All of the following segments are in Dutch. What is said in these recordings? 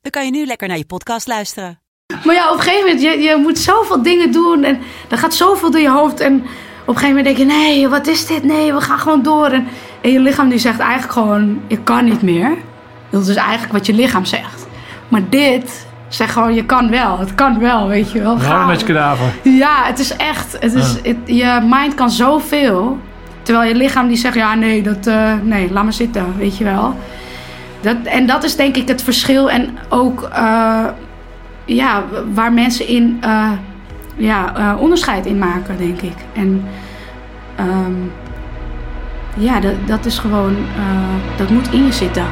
dan kan je nu lekker naar je podcast luisteren. Maar ja, op een gegeven moment, je, je moet zoveel dingen doen en er gaat zoveel door je hoofd. En op een gegeven moment denk je, nee, wat is dit? Nee, we gaan gewoon door. En, en je lichaam die zegt eigenlijk gewoon, je kan niet meer. Dat is eigenlijk wat je lichaam zegt. Maar dit zegt gewoon, je kan wel. Het kan wel, weet je wel. Ja, Ga. met je kadaver. Ja, het is echt, het is, het- je mind kan zoveel. Terwijl je lichaam die zegt, ja nee, dat, eh, nee, laat maar zitten, weet je wel. Dat, en dat is denk ik het verschil en ook eh, ja, waar mensen in eh, ja, eh, onderscheid in maken, denk ik. En ehm, ja, dat, dat is gewoon, dat moet in je zitten.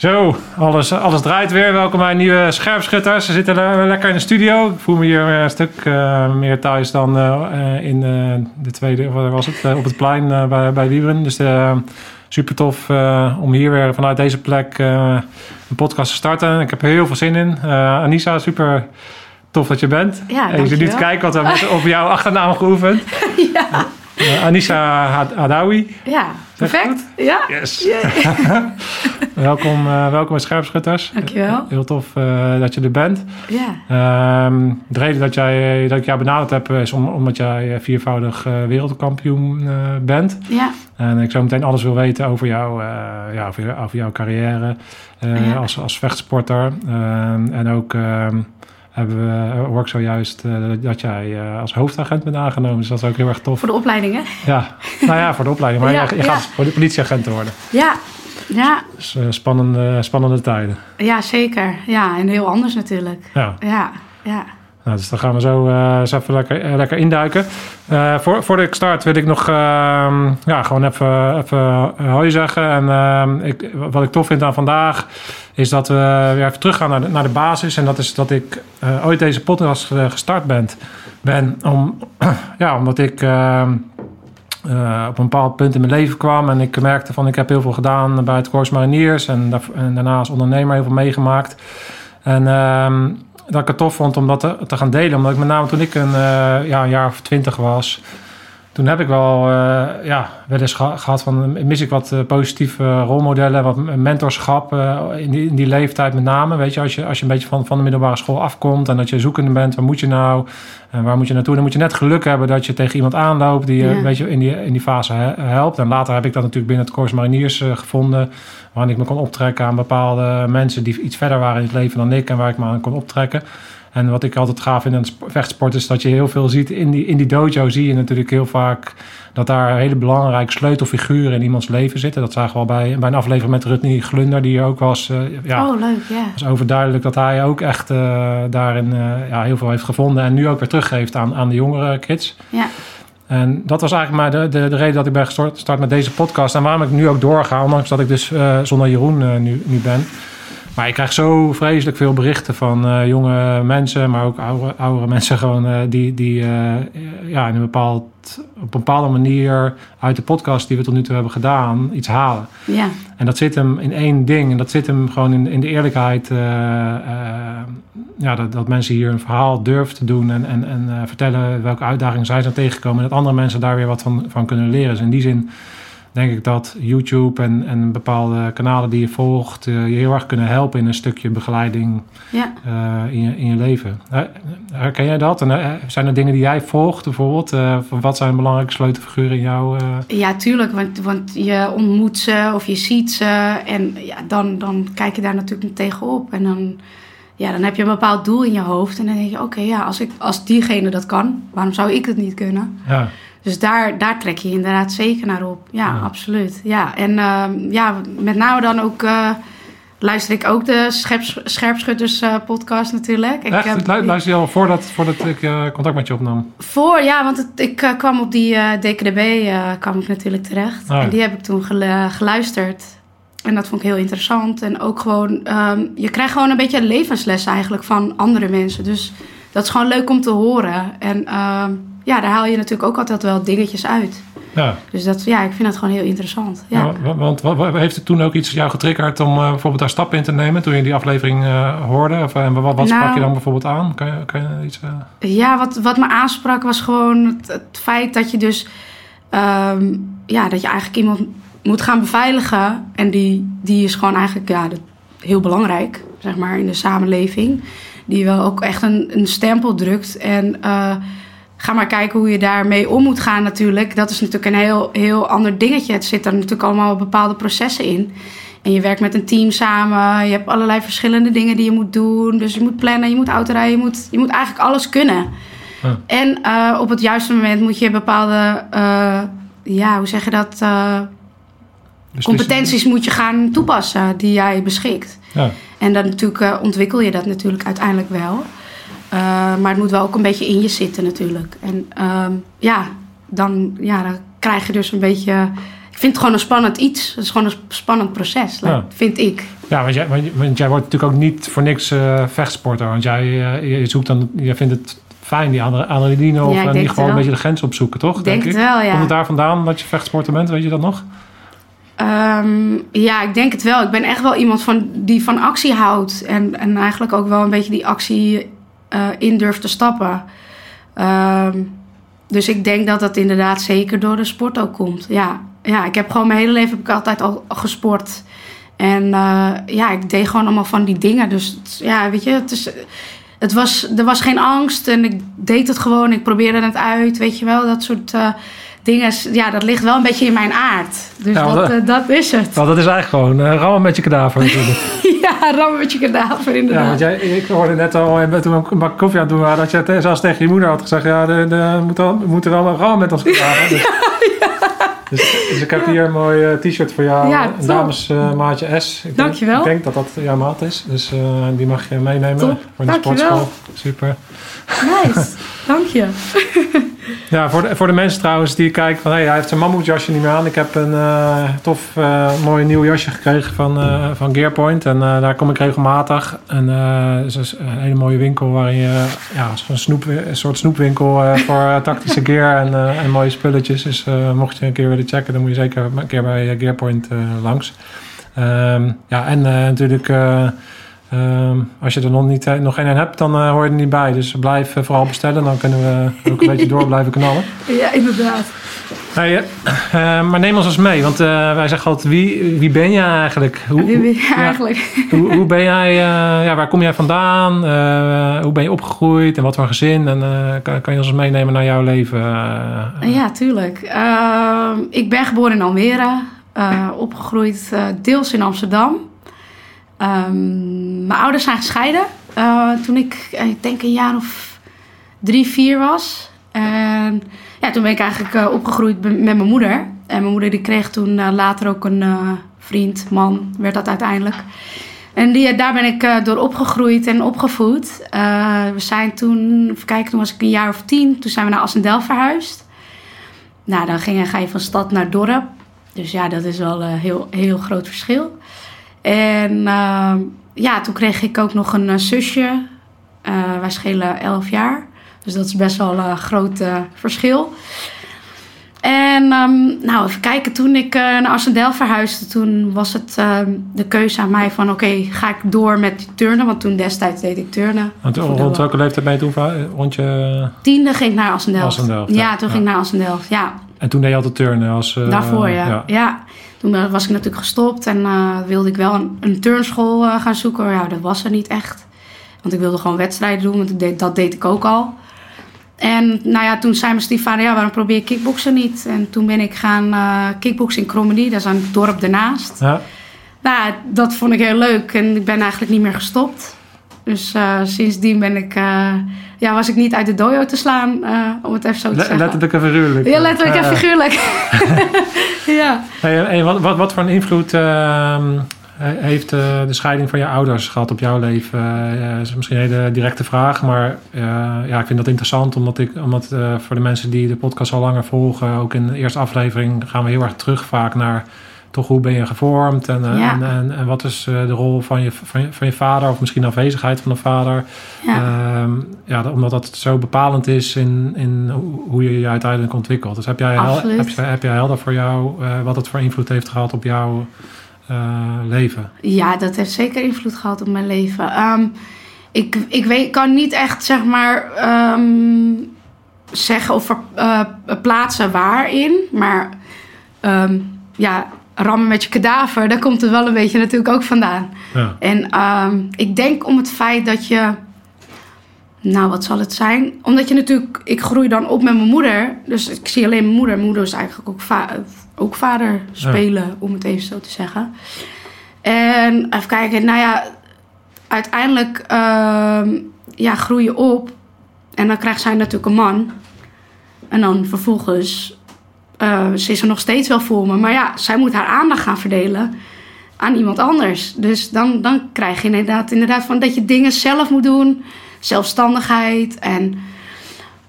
Zo, alles, alles draait weer. Welkom bij nieuwe scherpschutters. Ze zitten le- lekker in de studio. Ik voel me hier een stuk eh, meer thuis dan eh, eh, in de tweede, of wat was het, op het plein bij, bij Wiebren. Dus super tof om hier weer vanuit deze plek een podcast te starten. Ik heb er heel veel zin in. Anissa, super tof dat je bent. Ja, en je zit nu te kijken, want we hebben op jouw achternaam geoefend. ja, Eh, Anissa Had- ja, perfect. Ja, Yes. Welkom, eh, welkom bij Scherpschutters. Dankjewel. Heel tof eh, dat je er bent. ja. Ehm, de reden dat, jij, dat ik jou benaderd heb is om, omdat jij eh, viervoudig eh, wereldkampioen eh, bent. ja. En ik zou meteen alles wil weten over, jou, eh, ja, over, over jouw carrière eh, Ja. als, als vechtsporter. Ehm, en ook ehm, hebben we, hoor ik zojuist eh, dat jij eh, als hoofdagent bent aangenomen. Dus dat is ook heel erg tof. Voor de opleiding, hè? Ja, nou ja, voor de opleiding. Maar Ja, je, je ja. gaat voor de politieagent worden. Ja, ja, Dus eh, spannende, spannende tijden. ja, zeker. Ja, en heel anders natuurlijk. Ja. Ja, ja. Nou, dus dan gaan we zo eh, even lekker, eh, lekker induiken. Eh, voor, voordat ik start wil ik nog ehm, ja, gewoon even, even hoi zeggen. En ehm, ik, wat ik tof vind aan vandaag is dat we weer even teruggaan naar de, naar de basis. En dat is dat ik ooit deze podcast gestart ben. ben om, ja, omdat ik ehm, eh, op een bepaald punt in mijn leven kwam. En ik merkte van ik heb heel veel gedaan bij het Corps Mariniers. En, daar- en daarna als ondernemer heel veel meegemaakt. En dat ik het tof vond om dat te, te gaan delen. Omdat ik met name toen ik een, eh, ja, een jaar of twintig was... Toen heb ik wel eh, ja, wel eens geha- gehad van... mis ik wat eh, positieve rolmodellen, wat mentorschap eh, in, die, in die leeftijd met name. Weet je, als je, als je een beetje van, van de middelbare school afkomt... en dat je zoekende bent, waar moet je nou? En waar moet je naartoe? Dan moet je net geluk hebben dat je tegen iemand aanloopt... die je Ja. een beetje in die, in die fase he- helpt. En later heb ik dat natuurlijk binnen het Corps Mariniers eh, gevonden... waarin ik me kon optrekken aan bepaalde mensen... die iets verder waren in het leven dan ik... en waar ik me aan kon optrekken. En wat ik altijd gaaf vind aan vechtsport is dat je heel veel ziet in die, in die dojo. Zie je natuurlijk heel vaak dat daar hele belangrijke sleutelfiguren in iemands leven zitten. Dat zagen we al bij, bij een aflevering met Rutney Glunder, die ook was. eh, ja, Oh, leuk, ja. was overduidelijk dat hij ook echt eh, daarin eh, ja, heel veel heeft gevonden. En nu ook weer teruggeeft aan, aan de jongere kids. Ja, En dat was eigenlijk maar de, de, de reden dat ik ben gestart met deze podcast. En waarom ik nu ook doorga, ondanks dat ik dus zonder Jeroen nu, nu ben. Maar ik krijg zo vreselijk veel berichten van eh, jonge mensen, maar ook oude, oudere mensen gewoon, eh, die, die eh, ja, in een bepaald, op een bepaalde manier uit de podcast die we tot nu toe hebben gedaan, iets halen. ja, En dat zit hem in één ding. En dat zit hem gewoon in, in de eerlijkheid. ja, dat, dat mensen hier een verhaal durven te doen. En, en, en vertellen welke uitdagingen zij zijn tegengekomen. En dat andere mensen daar weer wat van, van kunnen leren. Dus in die zin denk ik dat YouTube en, en bepaalde kanalen die je volgt je heel erg kunnen helpen in een stukje begeleiding Ja. in, je, in je leven. herken jij dat? En zijn er dingen die jij volgt bijvoorbeeld? wat zijn belangrijke sleutelfiguren in jou? Ja, tuurlijk, want, want je ontmoet ze of je ziet ze en ja, dan, dan kijk je daar natuurlijk tegenop en dan ja, dan heb je een bepaald doel in je hoofd. En dan denk je, oké, ja, als, ik, als diegene dat kan, waarom zou ik het niet kunnen? Ja. Dus daar, daar trek je inderdaad zeker naar op. Ja, absoluut. Ja, en uh, ja, met name dan ook... Uh, luister ik ook de Scherps, Scherpschutters uh, podcast natuurlijk. Ik, Echt? Luister je al voordat, voordat ik contact met je opnam? Voor, ja, want het, ik kwam op die DKDB kwam ik natuurlijk terecht. Oh. En die heb ik toen geluisterd. En dat vond ik heel interessant. En ook gewoon, um, je krijgt gewoon een beetje levensles eigenlijk van andere mensen. Dus dat is gewoon leuk om te horen. En um, ja, daar haal je natuurlijk ook altijd wel dingetjes uit. Ja. Dus dat, ja, ik vind dat gewoon heel interessant. Ja. ja want wat, heeft het toen ook iets jou getriggerd om uh, bijvoorbeeld daar stappen in te nemen toen je die aflevering uh, hoorde? Of, en wat, wat sprak je nou- dan bijvoorbeeld aan? Kan je, kan je iets... Ja, wat, wat me aansprak was gewoon het, het feit dat je dus... Um, ja, dat je eigenlijk iemand moet gaan beveiligen. En die, die is gewoon eigenlijk ja, heel belangrijk, zeg maar, in de samenleving. Die wel ook echt een, een stempel drukt. En ga maar kijken hoe je daarmee om moet gaan natuurlijk. Dat is natuurlijk een heel, heel ander dingetje. Het zit er natuurlijk allemaal bepaalde processen in. En je werkt met een team samen. Je hebt allerlei verschillende dingen die je moet doen. Dus je moet plannen, je moet autorijden. Je moet, je moet eigenlijk alles kunnen. En uh, op het juiste moment moet je bepaalde... Uh, ja, hoe zeg je dat competenties moet je gaan toepassen die jij beschikt. Ja. En dan natuurlijk ontwikkel je dat natuurlijk uiteindelijk wel. Uh, maar het moet wel ook een beetje in je zitten natuurlijk. En uh, ja, dan, ja, dan krijg je dus een beetje... Ik vind het gewoon een spannend iets. Het is gewoon een spannend proces, ja. vind ik. Ja, want jij, want jij wordt natuurlijk ook niet voor niks uh, vechtsporter. Want jij je zoekt dan, je vindt het fijn, die adrenaline. Of ja, niet gewoon een beetje de grens opzoeken, toch? Ik denk, denk het wel, ja. Komt het daar vandaan dat je vechtsporter bent? Weet je dat nog? Um, ja, ik denk het wel. Ik ben echt wel iemand van, die van actie houdt. En, en eigenlijk ook wel een beetje die actie uh, in durft te stappen. Um, dus ik denk dat dat inderdaad zeker door de sport ook komt. Ja, ja ik heb gewoon mijn hele leven heb ik altijd al gesport. En uh, ja, ik deed gewoon allemaal van die dingen. Dus ja, weet je, het is, het was, er was geen angst en ik deed het gewoon. Ik probeerde het uit, weet je wel. Dat soort uh, dingen, ja, dat ligt wel een beetje in mijn aard. Dus ja, dat, uh, dat is het. Nou, dat is eigenlijk gewoon uh, rammen met je kadaver natuurlijk. ja, rammen met je kadaver inderdaad. Ja, want jij, ik hoorde net al, toen we een bak koffie aan het doen waren, dat je zelfs tegen je moeder had gezegd, ja, de, de, moet we moeten wel rammen met ons kadaver. Dus, dus, dus, ik heb hier een mooi uh, t-shirt voor jou, een damesmaatje S. Ik Dankjewel. Denk, ik denk dat dat jouw maat is, dus die mag je meenemen Top. voor de sportschool. Super. Nice, dank je. Ja, voor de, voor de mensen trouwens die kijken van... hé, hey, hij heeft zijn mammoetjasje niet meer aan. Ik heb een uh, tof, uh, mooi nieuw jasje gekregen van, uh, van Gearpoint. En daar kom ik regelmatig. En het is een hele mooie winkel waarin je... Ja, een, snoep, een soort snoepwinkel voor tactische gear en, en mooie spulletjes. Dus mocht je een keer willen checken... dan moet je zeker een keer bij Gearpoint langs. Um, ja, en natuurlijk... Um, als je er nog, niet, nog geen hebt, dan uh, hoor je er niet bij. Dus blijf uh, vooral bestellen. Dan kunnen we ook een beetje door blijven knallen. Ja, inderdaad. Hey, uh, maar neem ons eens mee. Want wij zeggen altijd, wie, wie ben jij eigenlijk? Hoe, wie ben jij eigenlijk? hoe, hoe, ben jij, ja, waar kom jij vandaan? hoe ben je opgegroeid? En wat voor gezin? En kan, kan, je ons eens meenemen naar jouw leven? ja, tuurlijk. Ehm, ik ben geboren in Almere. opgegroeid deels in Amsterdam. Um, mijn ouders zijn gescheiden uh, toen ik, eh, ik denk een jaar of drie, vier was. En ja, toen ben ik eigenlijk uh, opgegroeid met mijn moeder. En mijn moeder die kreeg toen later ook een vriend, man, werd dat uiteindelijk. En die, daar ben ik door opgegroeid en opgevoed. we zijn toen, even toen was ik een jaar of tien. Toen zijn we naar Assendel verhuisd. Nou, dan ging, ga je van stad naar dorp. Dus ja, dat is wel een heel, heel groot verschil. En uh, ja, toen kreeg ik ook nog een uh, zusje. Uh, wij schelen 11 jaar. Dus dat is best wel een groot verschil. En um, nou, even kijken. Toen ik naar Assendel verhuisde, toen was het ehm, de keuze aan mij van... oké, okay, ga ik door met turnen? Want toen destijds deed ik turnen. Rond welke leeftijd ben je toen? Rond je... Tiende ging ik naar. Assendelft ja. ja. toen ging ik naar Assendel, ja. en toen deed je altijd turnen als... eh, Daarvoor, ja. ja. Toen eh, was ik natuurlijk gestopt en eh, wilde ik wel een, een turnschool eh, gaan zoeken. Ja, dat was er niet echt. Want ik wilde gewoon wedstrijden doen, want deed- dat deed ik ook al. En nou ja, toen zei mijn stiefvader, ja, waarom probeer je kickboksen niet? En toen ben ik gaan eh kickboksen in Krommenie, dat is het dorp ernaast. Ja. Nou, dat vond ik heel leuk en ik ben eigenlijk niet meer gestopt. Dus eh, sindsdien ben ik, eh, ja, was ik niet uit de dojo te slaan, eh, om het even zo te Le- zeggen. letterlijk en figuurlijk. Ja, letterlijk en figuurlijk. ja. Hey, hey, wat, wat, wat voor een invloed ehm, he- heeft de scheiding van je ouders gehad op jouw leven? Dat is misschien een hele directe vraag, maar ja, ik vind dat interessant omdat, ik, omdat voor de mensen die de podcast al langer volgen, ook in de eerste aflevering gaan we heel erg terug vaak naar toch hoe ben je gevormd en, eh, Ja. en, en, en wat is eh, de rol van je, van, je, van je vader of misschien de afwezigheid van de vader. Ja. Ehm, ja, dat- omdat dat zo bepalend is in, in hoe- je je uiteindelijk ontwikkelt. Dus heb jij, hel- heb, jij- heb jij helder voor jou eh, wat het voor invloed heeft gehad op jouw leven? Ja, dat heeft zeker invloed gehad op mijn leven. Ehm, ik, ik weet, kan niet echt, zeg maar, ehm, zeggen of eh, plaatsen waarin. Maar ja, rammen met je kadaver, daar komt het wel een beetje natuurlijk ook vandaan. Ja, En ehm, ik denk om het feit dat je. Nou, wat zal het zijn? Omdat je natuurlijk. Ik groei dan op met mijn moeder. Dus ik zie alleen mijn moeder. Mijn moeder is eigenlijk ook, va- ook vader spelen, om het even zo te zeggen. En even kijken. Nou ja, uiteindelijk ehm, ja, groei je op. En dan krijgt zij natuurlijk een man. En dan vervolgens. Eh, ze is er nog steeds wel voor me. Maar ja, zij moet haar aandacht gaan verdelen aan iemand anders. Dus dan, dan krijg je inderdaad, inderdaad van dat je dingen zelf moet doen. Zelfstandigheid en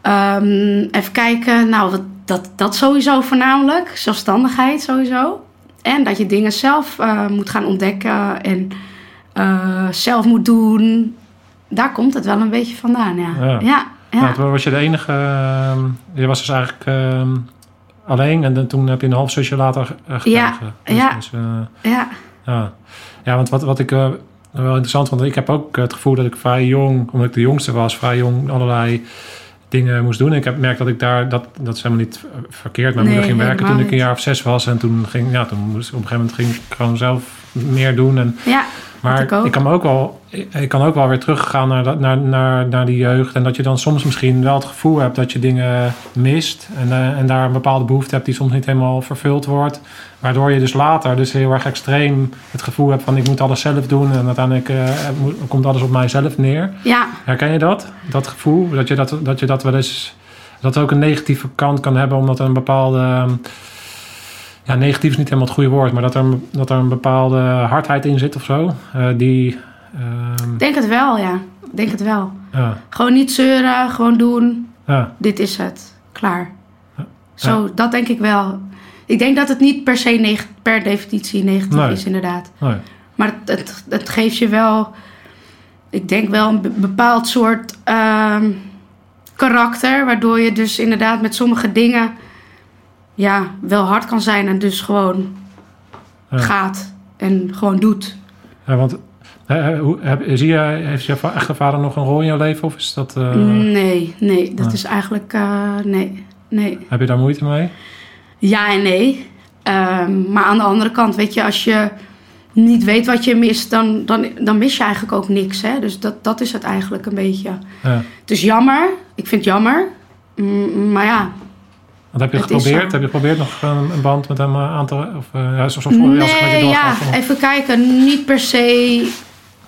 ehm, even kijken. Nou, wat, dat, dat sowieso voornamelijk. Zelfstandigheid sowieso. En dat je dingen zelf eh, moet gaan ontdekken en eh, zelf moet doen. Daar komt het wel een beetje vandaan, ja. Ja. Ja, ja. Nou, was je de enige. ehm, je was dus eigenlijk ehm, alleen en dan, toen heb je een half zusje later eh, gekregen. Ja, Dus- ja. dus, eh, ja. Ja, ja want wat, wat ik eh, wel interessant vond, ik heb ook het gevoel dat ik vrij jong, omdat ik de jongste was, vrij jong allerlei dingen moest doen. En ik heb merkt dat ik daar, dat, dat is helemaal niet verkeerd. Mijn Nee, moeder ging werken toen ik een jaar of zes was. En toen ging, ja, toen moest op een gegeven moment ging ik gewoon zelf meer doen. En, ja. maar ik kan ook wel, ik, kan ook wel weer teruggaan naar, naar, naar, naar die jeugd. En dat je dan soms misschien wel het gevoel hebt dat je dingen mist. En, eh, en daar een bepaalde behoefte hebt die soms niet helemaal vervuld wordt. Waardoor je dus later dus heel erg extreem het gevoel hebt van ik moet alles zelf doen. En uiteindelijk eh, komt alles op mijzelf neer. ja. Herken je dat? Dat gevoel? Dat je dat, dat, je dat wel eens... Dat ook een negatieve kant kan hebben omdat er een bepaalde... ehm, Ja, negatief is niet helemaal het goede woord. Maar dat er, een- dat er een bepaalde hardheid in zit of zo. eh, die... ehm, Ik denk het wel, ja. Ik denk het wel. ja, Gewoon niet zeuren, gewoon doen. ja, dit is het. Klaar. Ja. Zo, dat denk ik wel. Ik denk dat het niet per se neg- per definitie negatief Nee. is, inderdaad. nee. Maar het, het, het geeft je wel, ik denk wel een be- bepaald soort ehm, karakter. Waardoor je dus inderdaad met sommige dingen ja, wel hard kan zijn en dus gewoon Ja. gaat en gewoon doet. Ja, want hè, hoe, heb, zie je, heeft je echte vader nog een rol in jouw leven? Of is dat, eh, nee, nee, dat Nee. is eigenlijk, eh, nee, nee. heb je daar moeite mee? Ja en nee. Ehm, maar aan de andere kant, weet je, als je niet weet wat je mist, dan, dan, dan mis je eigenlijk ook niks. Hè? Dus dat, dat is het eigenlijk een beetje. Ja. Het is jammer. Ik vind het jammer. Mm, maar ja. Want heb je het geprobeerd? Heb je geprobeerd nog een, een band met hem eh, aan te... Of, eh, ja, Nee, ja, even kijken. Niet per se.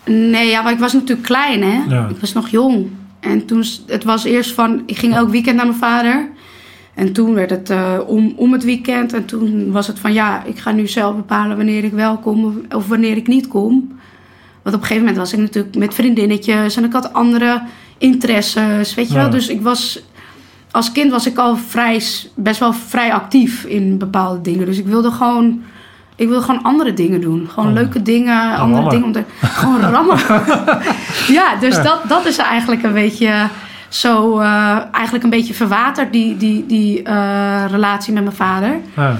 Nee, ja, maar ik was natuurlijk klein, hè? Ja. Ik was nog jong. En toen, het was eerst van, ik ging elk weekend naar mijn vader. En toen werd het eh, om, om het weekend. En toen was het van, ja, ik ga nu zelf bepalen wanneer ik wel kom of, of wanneer ik niet kom. Want op een gegeven moment was ik natuurlijk met vriendinnetjes en ik had andere interesses, weet je Ja. wel. Dus ik was, als kind was ik al vrij, best wel vrij actief in bepaalde dingen. Dus ik wilde gewoon, ik wilde gewoon andere dingen doen. Gewoon Oh. leuke dingen, andere dingen. Om te, gewoon rammen. ja, dus Ja. Dat, dat is eigenlijk een beetje zo, eh, eigenlijk een beetje verwaterd, die, die, die eh, relatie met mijn vader. Ja.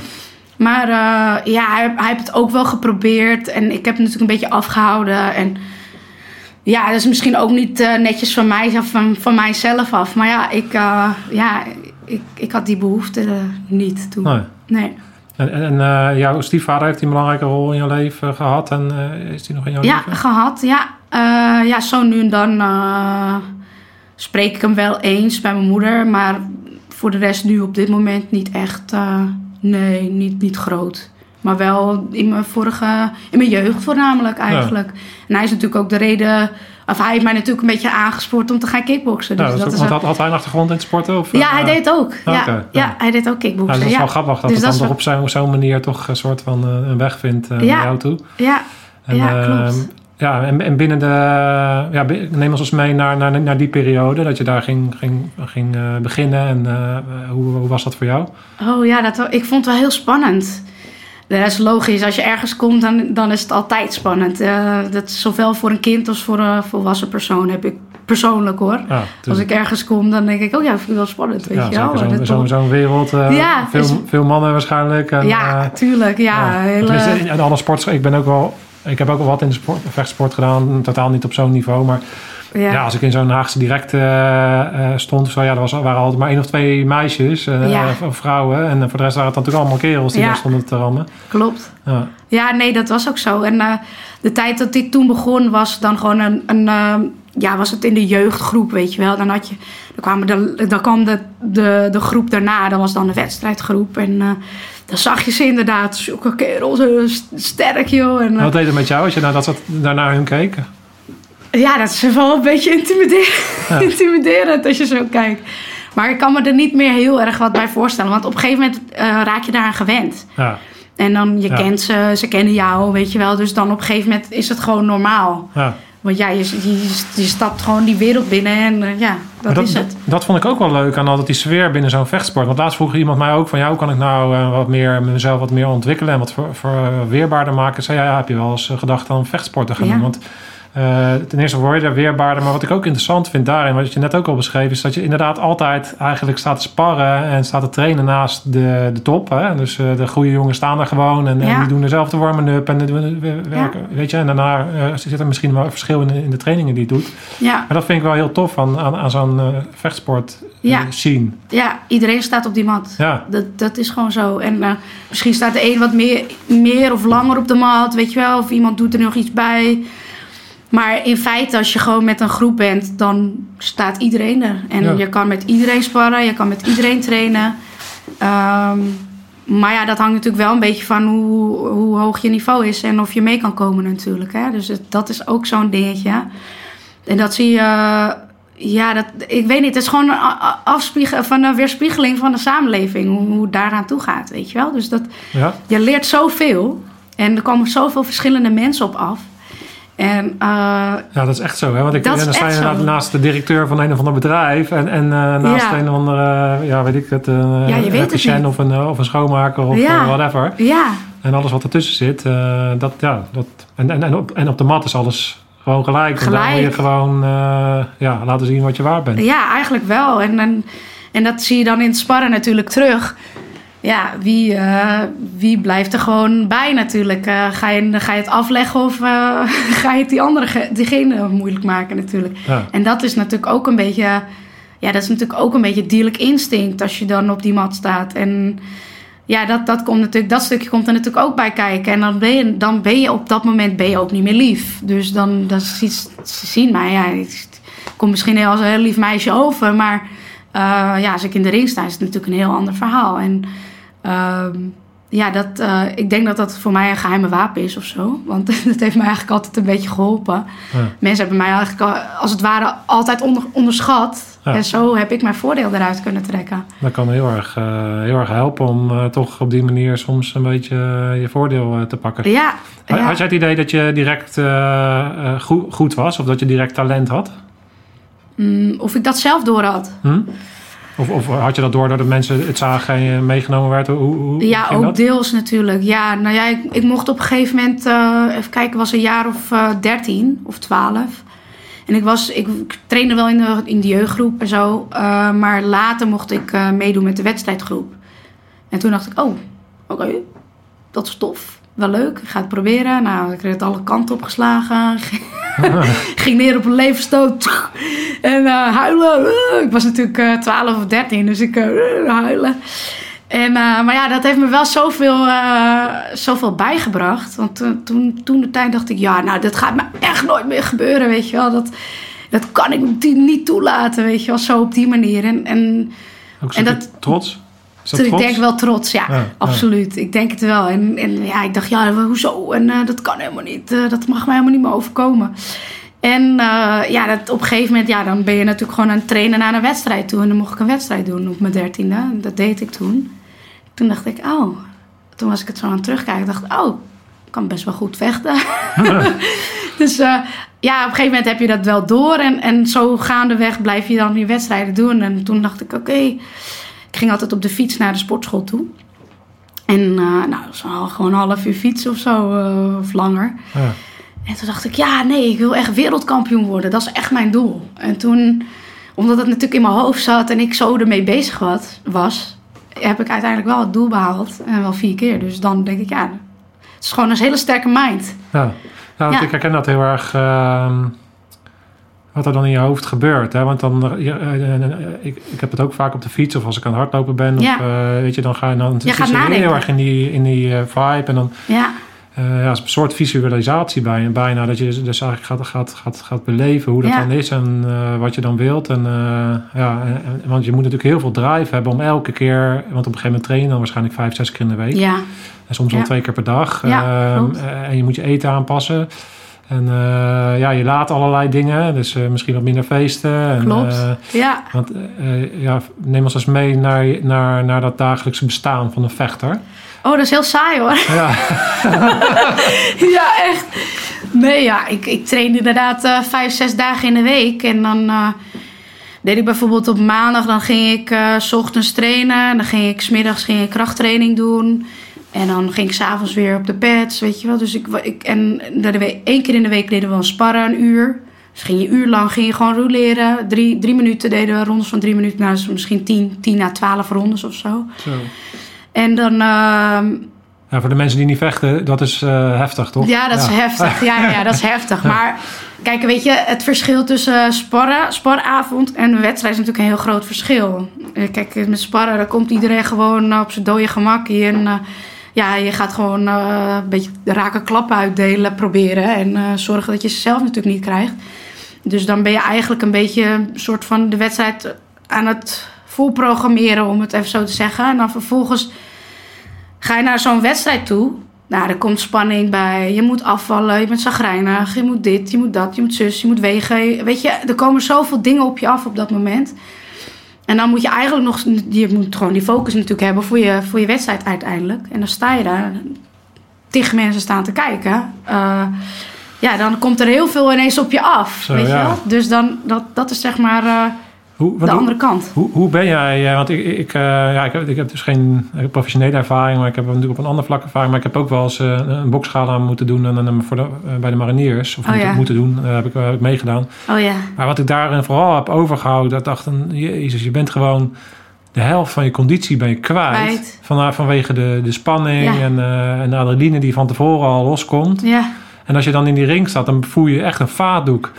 Maar eh, ja, hij, hij heeft het ook wel geprobeerd. En ik heb het natuurlijk een beetje afgehouden. En ja, dat is misschien ook niet eh, netjes van mij, van, van mijzelf af. Maar ja, ik, eh, ja, ik, ik had die behoefte eh, niet toen. Nee. Nee. En, en, jouw stiefvader heeft die een belangrijke rol in je leven gehad en is die nog in jouw Ja, leven? gehad. Ja, ja, zo nu en dan spreek ik hem wel eens bij mijn moeder. Maar voor de rest nu op dit moment niet echt. nee, niet, niet groot. Maar wel in mijn vorige, in mijn jeugd voornamelijk eigenlijk. En hij is natuurlijk ook de reden, of hij heeft mij natuurlijk een beetje aangespoord om te gaan kickboksen. Dus Ja, dat is dat ook- is want had, had hij een achtergrond in het sporten? Of, ja, eh, hij deed het ook. Ja, oké, ja. ja. hij deed ook Ja, kickboksen. dat is wel grappig dat Dus het dan toch op zo'n manier toch een soort van eh, een weg vindt eh, naar jou toe. ja, En, Ja, eh, klopt. ja, en, en binnen de... Ja, neem ons eens mee naar, naar, naar die periode. Dat je daar ging, ging, ging eh, beginnen. En eh, hoe, hoe was dat voor jou? Oh ja, dat, ik vond het wel heel spannend. Dat is logisch. Als je ergens komt, dan, dan is het altijd spannend. Eh, dat is zowel voor een kind als voor een volwassen persoon heb ik persoonlijk hoor. Ja, Als ik ergens kom, dan denk ik, oh ja, vind ik wel spannend, weet ja, je wel. zo'n wereld. Ja, veel, is- veel mannen waarschijnlijk. En, ja, eh, tuurlijk. Ja, hele- alle sports. Ik ben ook wel... Ik heb ook wel wat in de sport, vechtsport gedaan. Totaal niet op zo'n niveau. Maar ja. ja. als ik in zo'n Haagse direct eh, eh, stond... Zo, ja, er was, waren altijd maar één of twee meisjes. Ja. Of vrouwen. En voor de rest waren het natuurlijk allemaal kerels die Ja. daar stonden te rammen. klopt. Ja. Ja, nee, dat was ook zo. En de tijd dat ik toen begon was dan gewoon een, een ja, was het in de jeugdgroep, weet je wel. Dan had je, dan kwamen de, dan kwam de, de, de groep daarna, dat was dan de wedstrijdgroep. En dan zag je ze inderdaad, zulke kerels, st- sterk joh. En, Wat deed het met jou als je naar dat, daarnaar hun keek? Ja, dat is wel een beetje intimiderend, Ja. intimiderend als je zo kijkt. Maar ik kan me er niet meer heel erg wat bij voorstellen. Want op een gegeven moment eh, raak je daaraan gewend. Ja, En dan, je Ja. kent ze, ze kennen jou, weet je wel. Dus dan op een gegeven moment is het gewoon normaal. ja. Want ja, je, je, je stapt gewoon die wereld binnen en eh, ja, dat, is het. Dat vond ik ook wel leuk aan altijd die sfeer binnen zo'n vechtsport. Want laatst vroeg iemand mij ook van... Ja, hoe kan ik nou eh, wat meer, mezelf wat meer ontwikkelen... en wat voor, voor weerbaarder maken? Ik zei, ja, ja, heb je wel eens gedacht aan vechtsport te gaan doen? Want eh, ten eerste word je er weerbaarder. Maar wat ik ook interessant vind daarin... wat je net ook al beschreef... is dat je inderdaad altijd eigenlijk staat te sparren... en staat te trainen naast de, de top. Hè? Dus eh, de goede jongens staan er gewoon... en, die doen dezelfde warming-up en doen- we- werken. Weet je? En daarna eh, zit er misschien wel een verschil in de, in de trainingen die je doet. Ja, Maar dat vind ik wel heel tof aan, aan, aan zo'n eh, vechtsport eh, Ja. scene. ja, iedereen staat op die mat. Ja, Dat, dat is gewoon zo. En eh, misschien staat de een wat meer, meer of langer op de mat, weet je wel. Of iemand doet er nog iets bij. Maar in feite, als je gewoon met een groep bent, dan staat iedereen er. En Ja. je kan met iedereen sparren, je kan met iedereen trainen. Ehm, maar ja, dat hangt natuurlijk wel een beetje van hoe, hoe hoog je niveau is en of je mee kan komen natuurlijk. Hè? Dus het- dat is ook zo'n dingetje. En dat zie je, ja, dat, ik weet niet, het is gewoon een afspiegel, van een weerspiegeling van de samenleving, hoe, hoe het daaraan toe gaat, weet je wel. Dus dat, ja. je leert zoveel en er komen zoveel verschillende mensen op af. En uh, ja, dat is echt zo. Hè? Want ik, Dat is dan sta je echt inderdaad zo. naast de directeur van een of ander bedrijf. En, en eh, naast Ja. een of andere, ja, weet ik het, uh, Ja, je weet het patiënt niet. of een, eh, of een schoonmaker of Ja. eh, whatever. ja, En alles wat ertussen zit. eh, dat, ja, dat, en, en, en, op, en op de mat is alles gewoon gelijk. En daar moet je Gelijk. gewoon eh, ja, laten zien wat je waard bent. ja, eigenlijk wel. En, en, en dat zie je dan in het sparren natuurlijk terug. Ja, wie, eh, wie blijft er gewoon bij natuurlijk? Eh, ga, je, ga je het afleggen of eh, ga je het die andere, ge- diegene moeilijk maken natuurlijk? Ja. En dat is natuurlijk ook een beetje... Ja, dat is natuurlijk ook een beetje dierlijk instinct als je dan op die mat staat. En ja, dat, dat, komt natuurlijk, dat stukje komt er natuurlijk ook bij kijken. En dan ben je, dan ben je op dat moment ben je ook niet meer lief. Dus dan, dan zien ze zien mij. Ja, ik kom misschien heel als een heel lief meisje over. Maar ja, als ik in de ring sta, is het natuurlijk een heel ander verhaal. En ehm, ja, dat, eh, ik denk dat dat voor mij een geheime wapen is of zo. Want dat heeft mij eigenlijk altijd een beetje geholpen. Ja. Mensen hebben mij eigenlijk al- als het ware altijd onder, onderschat. Ja. En zo heb ik mijn voordeel eruit kunnen trekken. Dat kan heel erg, eh, heel erg helpen om eh, toch op die manier soms een beetje je voordeel te pakken. Ja, Had- ja. Had jij het idee dat je direct goed, goed was of dat je direct talent had? Mm, of ik dat zelf door had. Hm? Of, of had je dat door doordat mensen het zagen en je meegenomen werd? Hoe, hoe Ja, ook dat? deels natuurlijk. Ja, nou ja, ik, ik mocht op een gegeven moment, eh, even kijken, was een jaar of eh 13 of 12. En ik, was, ik, ik trainde wel in de, in de jeugdgroep en zo. eh, maar later mocht ik meedoen met de wedstrijdgroep. En toen dacht ik, oh, oké, dat is tof. Wel leuk, ik ga het proberen. Nou, ik kreeg het alle kanten opgeslagen. Ging neer op een leverstoot. En uh, huilen. Ik was natuurlijk uh, 12 of 13, dus ik uh, huilen. En, maar ja, dat heeft me wel zoveel, zoveel bijgebracht. Want toen, toen de tijd dacht ik, ja, nou, dat gaat me echt nooit meer gebeuren, weet je wel. Dat, dat kan ik niet toelaten, weet je wel, zo op die manier. En, en, Ook en dat, trots? Dus ik denk wel trots, ja, absoluut. Ik denk het wel. En, en ja, ik dacht, ja, hoezo? En uh, dat kan helemaal niet. Uh, dat mag mij helemaal niet meer overkomen. En uh, ja, dat, op een gegeven moment, ja, dan ben je natuurlijk gewoon aan het trainen naar een wedstrijd toe. En dan mocht ik een wedstrijd doen op mijn dertiende. Dat deed ik toen. Toen dacht ik, oh. Toen was ik het zo aan het terugkijken. dacht oh, ik kan best wel goed vechten. dus ja, op een gegeven moment heb je dat wel door. En, en zo gaandeweg blijf je dan die wedstrijden doen. En toen dacht ik, oké. Ik ging altijd op de fiets naar de sportschool toe. En uh, nou, zo gewoon een half uur fietsen of zo, uh, of langer. Ja. En toen dacht ik, ja, nee, ik wil echt wereldkampioen worden. Dat is echt mijn doel. En toen, omdat het natuurlijk in mijn hoofd zat en ik zo ermee bezig was, was heb ik uiteindelijk wel het doel behaald. En wel vier keer. Dus dan denk ik, ja, het is gewoon een hele sterke mind. Ja, nou, ja. ik herken dat heel erg. Uh, wat er dan in je hoofd gebeurt. Hè? Want dan, uh, ik, ik heb het ook vaak op de fiets of als ik aan het hardlopen ben. Ja. Of, uh, weet je, dan ga je dan je gaat heel erg in die, in die vibe. En dan ja. ja, is een soort visualisatie bij, bijna. Dat je dus eigenlijk gaat, gaat, gaat, gaat beleven hoe dat Ja. dan is en wat je dan wilt. En, ja, en, want je moet natuurlijk heel veel drive hebben om elke keer... Want op een gegeven moment trainen dan waarschijnlijk vijf, zes keer in de week. Ja, En soms wel Ja. twee keer per dag. Ja, Ehm, eh, en je moet je eten aanpassen. En eh, ja, je laat allerlei dingen. Dus eh, misschien wat minder feesten. En, klopt. eh, ja. want ja, neem ons eens mee naar, naar, naar dat dagelijkse bestaan van een vechter. Oh, dat is heel saai hoor. Ja, ja, echt. Nee, ja, ik, ik train inderdaad vijf, zes dagen in de week. En dan deed ik bijvoorbeeld op maandag, dan ging ik s ochtends trainen. En dan ging ik smiddags ging ik krachttraining doen. En dan ging ik s'avonds weer op de pads, weet je wel. Dus ik, ik en we, één keer in de week deden we een sparren, een uur. Dus ging je uur lang ging je gewoon rouleren. Drie, drie minuten deden we rondes van drie minuten. Nou, dus misschien tien, tien à twaalf rondes of zo. zo. En dan... ehm, Ja, voor de mensen die niet vechten, dat is eh, heftig, toch? Ja, dat is heftig. Ja, ja, dat is heftig. Maar kijk, weet je, het verschil tussen sparren, sparavond en wedstrijd is natuurlijk een heel groot verschil. Eh, Kijk, met sparren, dan komt iedereen gewoon eh, op zijn dode gemak hier. Ja, je gaat gewoon eh, een beetje de rake klappen uitdelen, proberen. En eh, zorgen dat je ze zelf natuurlijk niet krijgt. Dus dan ben je eigenlijk een beetje een soort van de wedstrijd aan het volprogrammeren, om het even zo te zeggen. En dan vervolgens ga je naar zo'n wedstrijd toe. Nou, er komt spanning bij. Je moet afvallen, je bent zagrijnig, je moet dit, je moet dat, je moet zus, je moet wegen. Weet je, er komen zoveel dingen op je af op dat moment. En dan moet je eigenlijk nog, je moet gewoon die focus natuurlijk hebben voor je, voor je wedstrijd uiteindelijk. En dan sta je daar, tig mensen staan te kijken. Eh, ja, dan komt er heel veel ineens op je af, Zo, weet je wel. Dus dan, dat, dat is zeg maar eh, Hoe, de andere kant. Hoe, hoe ben jij? eh, Want ik, ik, eh, ja, ik, heb, ik heb dus geen eh, professionele ervaring, maar ik heb natuurlijk op een ander vlak ervaring. Maar ik heb ook wel eens eh, een boksgala moeten doen en, en voor de, bij de mariniers. Of Oh, moeten, ja. moeten doen, heb, ik, heb ik meegedaan. Oh ja, Maar wat ik daarin vooral heb overgehouden, dat dacht een, jezus, je bent gewoon de helft van je conditie ben je kwijt. Kwijt. Van, vanwege de, de spanning Ja. en, en de adrenaline die van tevoren al loskomt. ja. En als je dan in die ring staat, dan voel je echt een vaatdoek.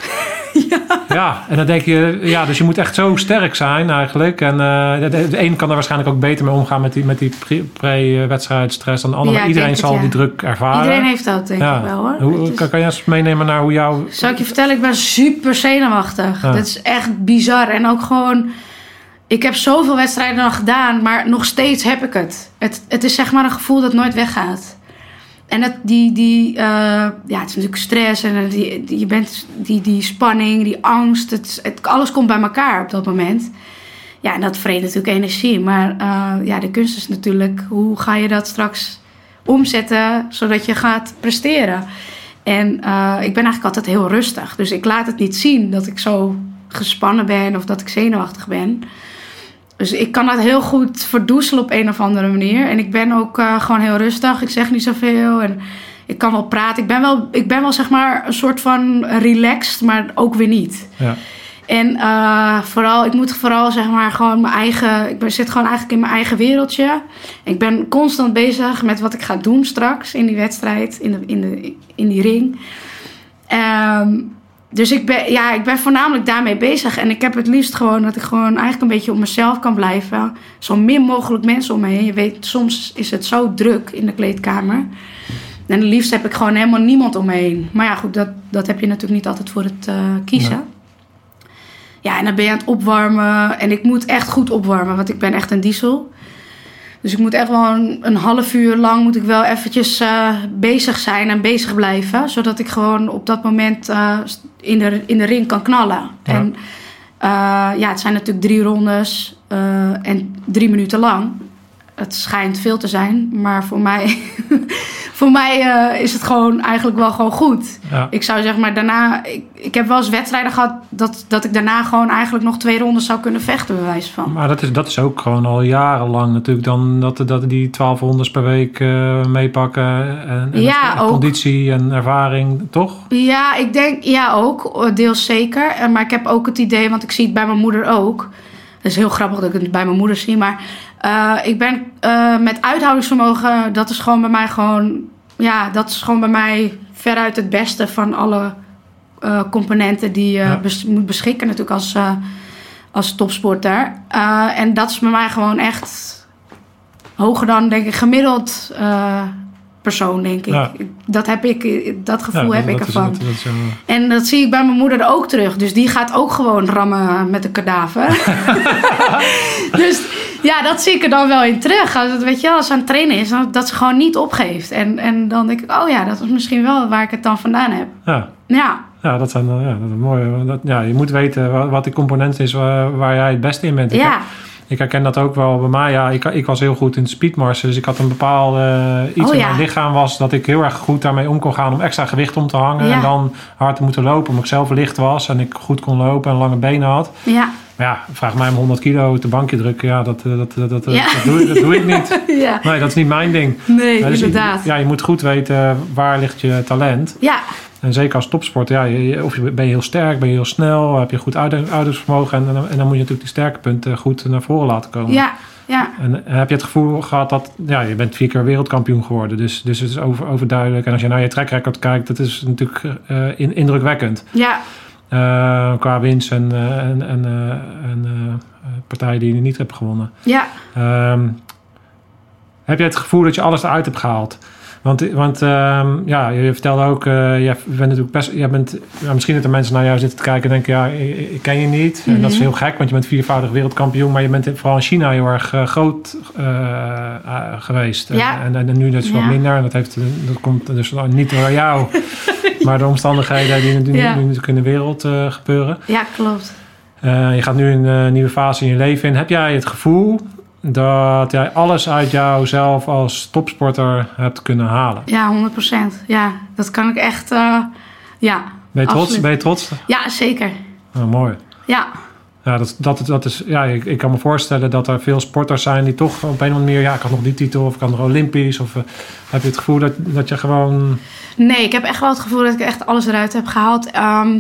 Ja. en dan denk je, ja, dus je moet echt zo sterk zijn eigenlijk. En eh, de, de een kan er waarschijnlijk ook beter mee omgaan met die, met die pre- pre-wedstrijdstress dan de ander. Ja, Iedereen het, zal ja. die druk ervaren. Iedereen heeft dat denk ja. ik wel hoor. Hoe, kan, kan je eens meenemen naar hoe jouw... Zal ik je vertellen, ik ben super zenuwachtig. Ja. Dat is echt bizar. En ook gewoon, ik heb zoveel wedstrijden al gedaan, maar nog steeds heb ik het. Het, het is zeg maar een gevoel dat nooit weggaat. En dat, die, die, eh, ja, het is natuurlijk stress en die, die, je bent, die, die spanning, die angst, het, alles komt bij elkaar op dat moment. Ja, en dat vreet natuurlijk energie. Maar eh, ja, de kunst is natuurlijk, hoe ga je dat straks omzetten zodat je gaat presteren? En eh, ik ben eigenlijk altijd heel rustig. Dus ik laat het niet zien dat ik zo gespannen ben of dat ik zenuwachtig ben. Dus ik kan dat heel goed verdoezelen op een of andere manier. En ik ben ook eh, gewoon heel rustig. Ik zeg niet zoveel. En ik kan wel praten. Ik ben wel, ik ben wel zeg maar een soort van relaxed, maar ook weer niet. Ja. En uh, vooral, ik moet vooral zeg maar gewoon mijn eigen. Ik ben, zit gewoon eigenlijk in mijn eigen wereldje. Ik ben constant bezig met wat ik ga doen straks in die wedstrijd, in, de, in, de, in die ring. Um, dus ik ben, ja, ik ben voornamelijk daarmee bezig. En ik heb het liefst gewoon dat ik gewoon eigenlijk een beetje op mezelf kan blijven. Zo min mogelijk mensen om me heen. Je weet, soms is het zo druk in de kleedkamer. En het liefst heb ik gewoon helemaal niemand om me heen. Maar ja, goed, dat, dat heb je natuurlijk niet altijd voor het uh, kiezen. Ja, en dan ben je aan het opwarmen. En ik moet echt goed opwarmen, want ik ben echt een diesel. Dus ik moet echt wel een, een half uur lang moet ik wel eventjes uh, bezig zijn en bezig blijven. Zodat ik gewoon op dat moment uh, in, de, in de ring kan knallen. Ja. En uh, ja, het zijn natuurlijk drie rondes en drie minuten lang. Het schijnt veel te zijn, maar voor mij voor mij uh, is het gewoon eigenlijk wel gewoon goed. Ja. Ik zou zeg maar daarna... Ik, ik heb wel eens wedstrijden gehad dat, dat ik daarna gewoon eigenlijk nog twee rondes zou kunnen vechten, bewijs van. Maar dat is, dat is ook gewoon al jarenlang natuurlijk dan dat, dat die twaalf rondes per week uh, meepakken. En, en ja, ook. conditie en ervaring, toch? Ja, ik denk, ja ook, deels zeker. Maar ik heb ook het idee, want ik zie het bij mijn moeder ook... Het is heel grappig dat ik het bij mijn moeder zie, maar uh, ik ben uh, met uithoudingsvermogen, dat is gewoon bij mij gewoon, ja, dat is gewoon bij mij veruit het beste van alle uh, componenten die je ja. bes moet beschikken, natuurlijk als, als topsporter. en dat is bij mij gewoon echt hoger dan, denk ik, gemiddeld persoon, denk ik. Ja. Dat heb ik, dat gevoel ja, heb dat ik ervan. Is, dat is, en dat zie ik bij mijn moeder ook terug. Dus die gaat ook gewoon rammen met een kadaver. dus ja, dat zie ik er dan wel in terug. Als het, weet je, als ze aan het trainen is, dat ze gewoon niet opgeeft. En, en dan denk ik, oh ja, dat is misschien wel waar ik het dan vandaan heb. Ja. Ja. Ja, dat zijn ja, dat is mooi. Dat, ja, je moet weten wat, wat die component is waar, waar, jij het beste in bent. Ik ja. Heb, ik herken dat ook wel bij mij. Ja, ik, ik was heel goed in speedmarsen. Dus ik had een bepaalde uh, iets oh, in ja. mijn lichaam was dat ik heel erg goed daarmee om kon gaan om extra gewicht om te hangen. Ja. En dan hard te moeten lopen. Omdat ik zelf licht was en ik goed kon lopen en lange benen had. Ja. Maar ja, vraag mij om 100 kilo de bankje drukken. Ja, dat, dat, dat, dat, Ja. dat, doe, dat doe ik niet. ja. Nee, dat is niet mijn ding. Nee, dus je- inderdaad. ja, je moet goed weten waar ligt je talent. Ja. En zeker als topsporter, ja, je- of je, ben je heel sterk, ben je heel snel, heb je goed uithou- uithoudingsvermogen. En, en, dan- en dan moet je natuurlijk die sterke punten goed naar voren laten komen. Ja. Ja. En heb je het gevoel gehad dat, ja, je bent vier keer wereldkampioen geworden. Dus, dus het is over, overduidelijk. En als je naar je track record kijkt, dat is natuurlijk eh, in, indrukwekkend. Ja. Eh, qua winst en, eh, en, en, eh, en eh, partijen die je niet hebt gewonnen. Ja. Ehm, heb je het gevoel dat je alles eruit hebt gehaald? Want, want ehm, ja, je vertelde ook, eh, je bent natuurlijk best, je bent, misschien dat er mensen naar jou zitten te kijken en denken, ja, ik, ken je niet. En dat is Mhm. heel gek, want je bent viervoudig wereldkampioen, maar je bent vooral in China heel erg eh, groot eh, geweest. En- Ja. En, en, nu dus wat Ja. minder. En dat, heeft, dat komt dus niet door jou, maar de omstandigheden die Ja. nu natuurlijk in de wereld gebeuren. Ja, klopt. Je gaat nu een nieuwe fase in je leven in. Heb jij het gevoel dat jij alles uit jouzelf als topsporter hebt kunnen halen? Ja, 100%. Ja, dat kan ik echt. eh, ja. Ben je trots? Ben je trots? Ja, zeker. Oh, mooi. Ja. Ja, dat, dat, dat is, ja ik, ik kan me voorstellen dat er veel sporters zijn die toch op een of andere manier... Ja, ik had nog die titel of ik had nog Olympisch. Of eh, heb je het gevoel dat, dat je gewoon... Nee, ik heb echt wel het gevoel dat ik echt alles eruit heb gehaald. Ehm,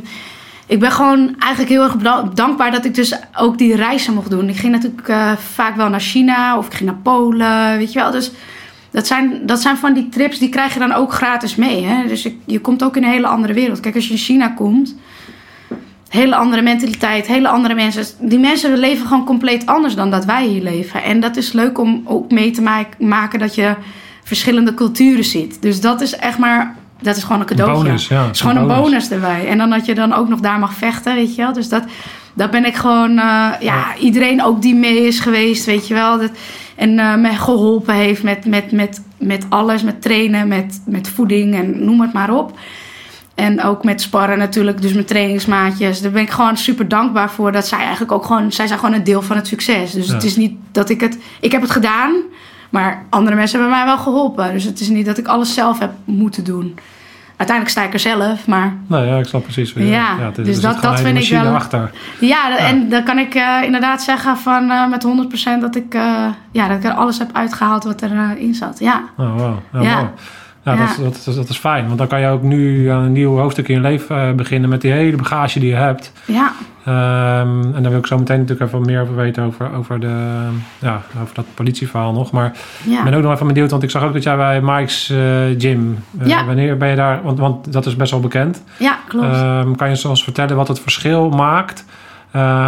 ik ben gewoon eigenlijk heel erg dankbaar dat ik dus ook die reizen mocht doen. Ik ging natuurlijk eh, vaak wel naar China of ik ging naar Polen, weet je wel. Dus dat zijn, dat zijn van die trips, die krijg je dan ook gratis mee. Hè? Dus je komt ook in een hele andere wereld. Kijk, als je in China komt, hele andere mentaliteit, hele andere mensen. Die mensen leven gewoon compleet anders dan dat wij hier leven. En dat is leuk om ook mee te ma- maken dat je verschillende culturen ziet. Dus dat is echt maar, dat is gewoon een cadeautje. bonus, ja. Het is gewoon een bonus erbij. En dan dat je dan ook nog daar mag vechten, weet je wel. Dus dat, dat ben ik gewoon, eh, ja, iedereen ook die mee is geweest, weet je wel. Dat, en eh, me geholpen heeft met, met, met, met alles, met trainen, met, met voeding en noem het maar op. En ook met sparren natuurlijk, dus mijn trainingsmaatjes. Daar ben ik gewoon super dankbaar voor. Dat zij eigenlijk ook gewoon, zij zijn gewoon een deel van het succes. Dus Ja. het is niet dat ik het, ik heb het gedaan, maar andere mensen hebben mij wel geholpen. Dus het is niet dat ik alles zelf heb moeten doen. Uiteindelijk sta ik er zelf, maar Nee, ja, ik snap precies. wat je- Ja, dus dat- dat vind ik wel- achter. ja, en dan kan ik eh, inderdaad zeggen van eh, met 100% dat ik, eh, ja, dat ik er alles heb uitgehaald wat erin in zat. Ja. Oh, wow. Ja, Ja. Ja, Ja. Dat, is- dat, is- dat is fijn. Want dan kan je ook nu aan een nieuw hoofdstuk in je leven eh, beginnen met die hele bagage die je hebt. Ja, Ehm, en daar wil ik zo meteen natuurlijk even meer over weten over, over, de, ja, over dat politieverhaal nog. Maar ja. ik ben ook nog even benieuwd, want ik zag ook dat jij bij Mike's eh, Gym. eh, Ja. Wanneer ben je daar? Want, want dat is best wel bekend. ja klopt. Ehm, kan je ons vertellen wat het verschil maakt?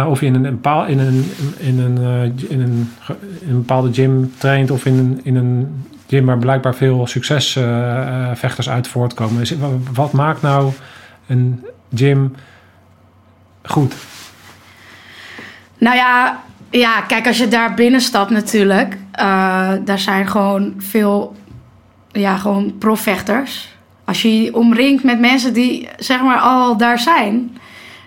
of je in een, een bepaal- in een, in een, in een, in een bepaalde gym traint of in een, in een gym waar blijkbaar veel succesvechters uit voortkomen. Wa- wat maakt nou een gym goed? Nou ja, ja, kijk, als je daar binnen stapt natuurlijk, eh, daar zijn gewoon veel, ja, gewoon profvechters. Als je je omringt met mensen die, zeg maar, al daar zijn,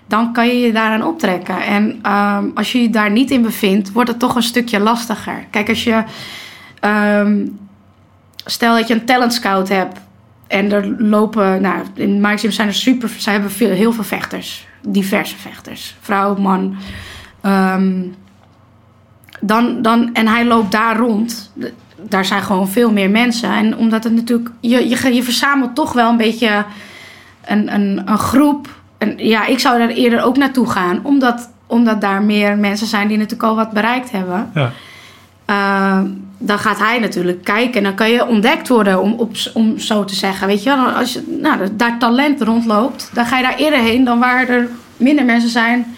dan kan je je daaraan optrekken. En ehm, als je je daar niet in bevindt, wordt het toch een stukje lastiger. Kijk, als je, ehm, stel dat je een talent scout hebt en er lopen, nou, in Gym zijn er super, zij hebben veel, heel veel vechters, diverse vechters, vrouw, man. Ehm, dan, dan, en hij loopt daar rond. Daar zijn gewoon veel meer mensen. En omdat het natuurlijk. Je, je, je verzamelt toch wel een beetje een, een, een groep. En ja, ik zou daar eerder ook naartoe gaan. Omdat, omdat daar meer mensen zijn die natuurlijk al wat bereikt hebben. Ja. Eh, dan gaat hij natuurlijk kijken. En dan kan je ontdekt worden, om, op, om zo te zeggen. Weet je als je nou, daar talent rondloopt, dan ga je daar eerder heen dan waar er minder mensen zijn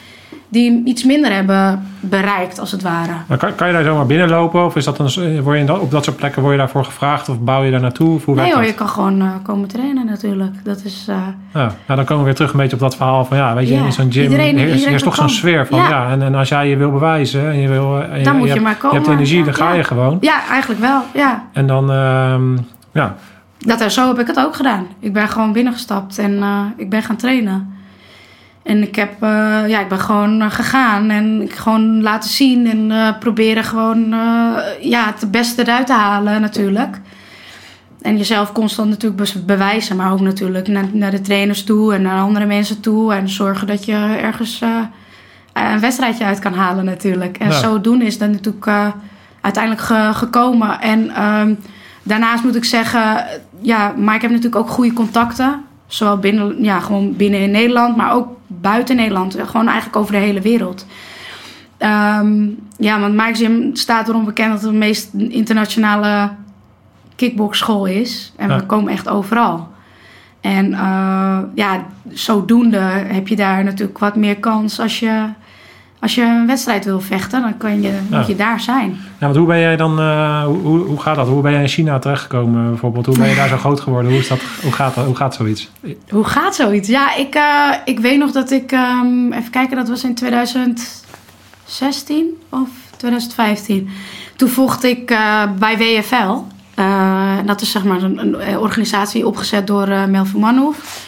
die iets minder hebben bereikt, als het ware. Maar kan, kan je daar zomaar binnenlopen? Of is dat een, word je op dat soort plekken word je daarvoor gevraagd? Of bouw je daar naartoe? Hoe Nee hoor, dat? je kan gewoon eh, komen trainen natuurlijk. Dat is. eh, Ja, nou, dan komen we weer terug een beetje op dat verhaal van ja, weet je, in zo'n gym iedereen- heerst, iedereen heerst toch zo'n sfeer van ja. Ja. en, en als jij je wil bewijzen en je wil eh, Dan moet je hebt, maar komen. je hebt energie, Ja, dan ga je gewoon. ja, eigenlijk wel. Ja. En dan, ehm, ja, Dat, zo heb ik het ook gedaan. Ik ben gewoon binnengestapt en ik ben gaan trainen. En ik, heb, eh, ja, ik ben gewoon eh, gegaan en ik gewoon laten zien en eh, proberen gewoon ja, het beste eruit te halen natuurlijk. En jezelf constant natuurlijk bewijzen, maar ook natuurlijk naar, naar de trainers toe en naar andere mensen toe. En zorgen dat je ergens een wedstrijdje uit kan halen natuurlijk. En Ja. zodoende is dat natuurlijk uiteindelijk ge- gekomen. En ehm, daarnaast moet ik zeggen, ja, maar ik heb natuurlijk ook goede contacten. Zowel binnen, ja, gewoon binnen in Nederland, maar ook buiten Nederland. Gewoon eigenlijk over de hele wereld. Ehm, ja, want Gym staat erom bekend dat het de meest internationale kickboxschool is. En Ja. we komen echt overal. En eh, ja, zodoende heb je daar natuurlijk wat meer kans als je, als je een wedstrijd wil vechten. Dan kan je, Ja. moet je daar zijn. ja want hoe ben jij dan, eh, hoe, hoe, gaat dat? Hoe ben jij in China terechtgekomen bijvoorbeeld? Hoe ben je daar zo groot geworden? Hoe, is dat, hoe, gaat, dat, hoe gaat zoiets? Hoe gaat zoiets? Ja, ik, eh, ik weet nog dat ik... ehm, even kijken, dat was in 2016 of 2015. Toen vocht ik eh, bij WFL. Dat is zeg maar een, een organisatie opgezet door Melvin Manhoef.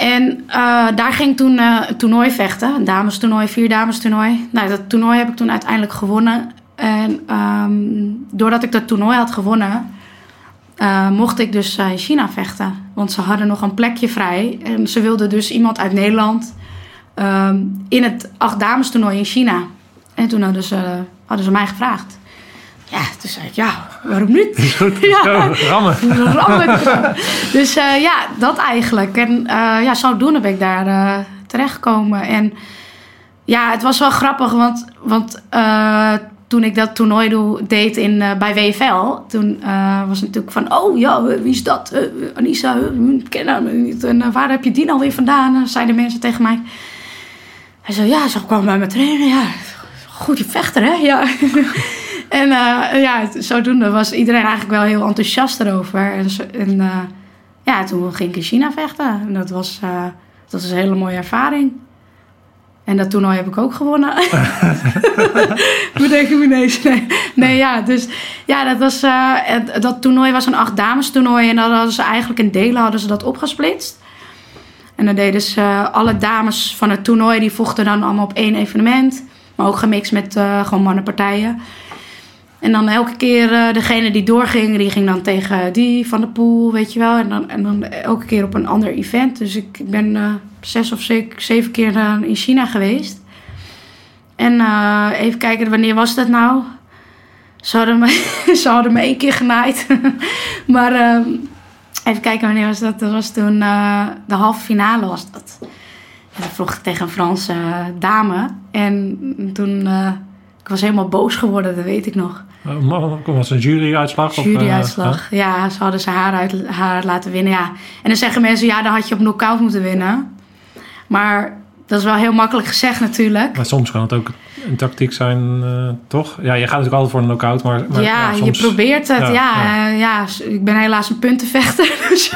En eh, daar ging toen eh, een toernooi vechten. Een damestoernooi, vier damestoernooi. Nou, dat toernooi heb ik toen uiteindelijk gewonnen. En ehm, doordat ik dat toernooi had gewonnen... eh, mocht ik dus in China vechten. Want ze hadden nog een plekje vrij. En ze wilden dus iemand uit Nederland... ehm, in het acht dames toernooi in China. En toen hadden ze, hadden ze mij gevraagd. Ja, toen zei ik, ja, waarom niet? Ja. rammen. Rammelijk. dus eh, ja, dat eigenlijk. En eh, ja, zodoende ben ik daar eh, terechtgekomen. En ja, het was wel grappig, want, want eh, toen ik dat toernooi doe, deed in, bij WFL, toen was het natuurlijk van, oh ja, wie is dat? Anissa, ik ken haar niet. En waar heb je die nou weer vandaan? En zeiden mensen tegen mij. Hij zei, ja, ze kwam bij me trainen. Ja, goede vechter, hè? Ja. en eh, ja, zodoende was iedereen eigenlijk wel heel enthousiast erover. En, eh, ja, toen ging ik in China vechten. En dat was, eh, dat was een hele mooie ervaring. En dat toernooi heb ik ook gewonnen. Bedenk ik me ineens. Nee, nee ja, dus ja, dat, was, het- dat toernooi was een acht dames toernooi. En dan hadden ze eigenlijk in delen hadden ze dat opgesplitst. En dan deden ze alle dames van het toernooi, die vochten dan allemaal op één evenement. Maar ook gemixt met gewoon mannenpartijen. En dan elke keer eh, degene die doorging, die ging dan tegen die van de pool, weet je wel. En dan, en dan elke keer op een ander event. Dus ik ben eh, zes of ze- zeven keer eh, in China geweest. En even kijken, wanneer was dat nou? Ze hadden me, ze hadden me één keer genaaid. maar ehm, Even kijken, wanneer was dat? Dat was toen de halve finale was dat. En dat vroeg tegen een Franse dame. En toen... Ik was helemaal boos geworden, dat weet ik nog. Was het een juryuitslag? Juryuitslag, uh, ja. Ze hadden ze haar, uit, haar laten winnen, ja. En dan zeggen mensen, ja, dan had je op knockout moeten winnen. Maar dat is wel heel makkelijk gezegd natuurlijk. Maar soms kan het ook een tactiek zijn, uh, toch? Ja, je gaat natuurlijk altijd voor een knockout, maar... maar ja, soms... je probeert het. Ja, ja, ja. Ja, ik ben helaas een puntenvechter, dus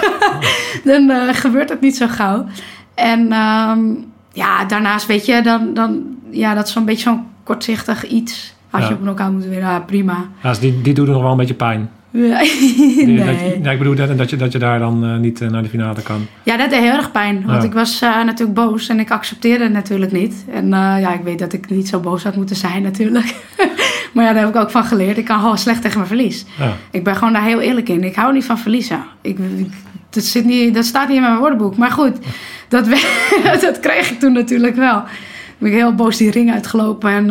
dan uh, gebeurt het niet zo gauw. En um, ja, daarnaast weet je, dan, dan, ja, dat is zo'n beetje zo'n kortzichtig iets. Als je op knockout moet winnen, ja, prima. Ja, dus die, die doet nog wel een beetje pijn. Nee. Dat, ja, ik bedoel dat, dat, je, dat je daar dan uh, niet uh, naar de finale kan. Ja, dat deed heel erg pijn. Want ja. ik was uh, natuurlijk boos en ik accepteerde het natuurlijk niet. En ja, ik weet dat ik niet zo boos had moeten zijn natuurlijk. maar ja, daar heb ik ook van geleerd. Ik kan gewoon slecht tegen mijn verlies. Ja. Ik ben gewoon daar heel eerlijk in. Ik hou niet van verliezen. Ik, dat, zit niet, dat staat niet in mijn woordenboek. Maar goed, dat, dat kreeg ik toen natuurlijk wel. Ben ik heel boos die ring uitgelopen en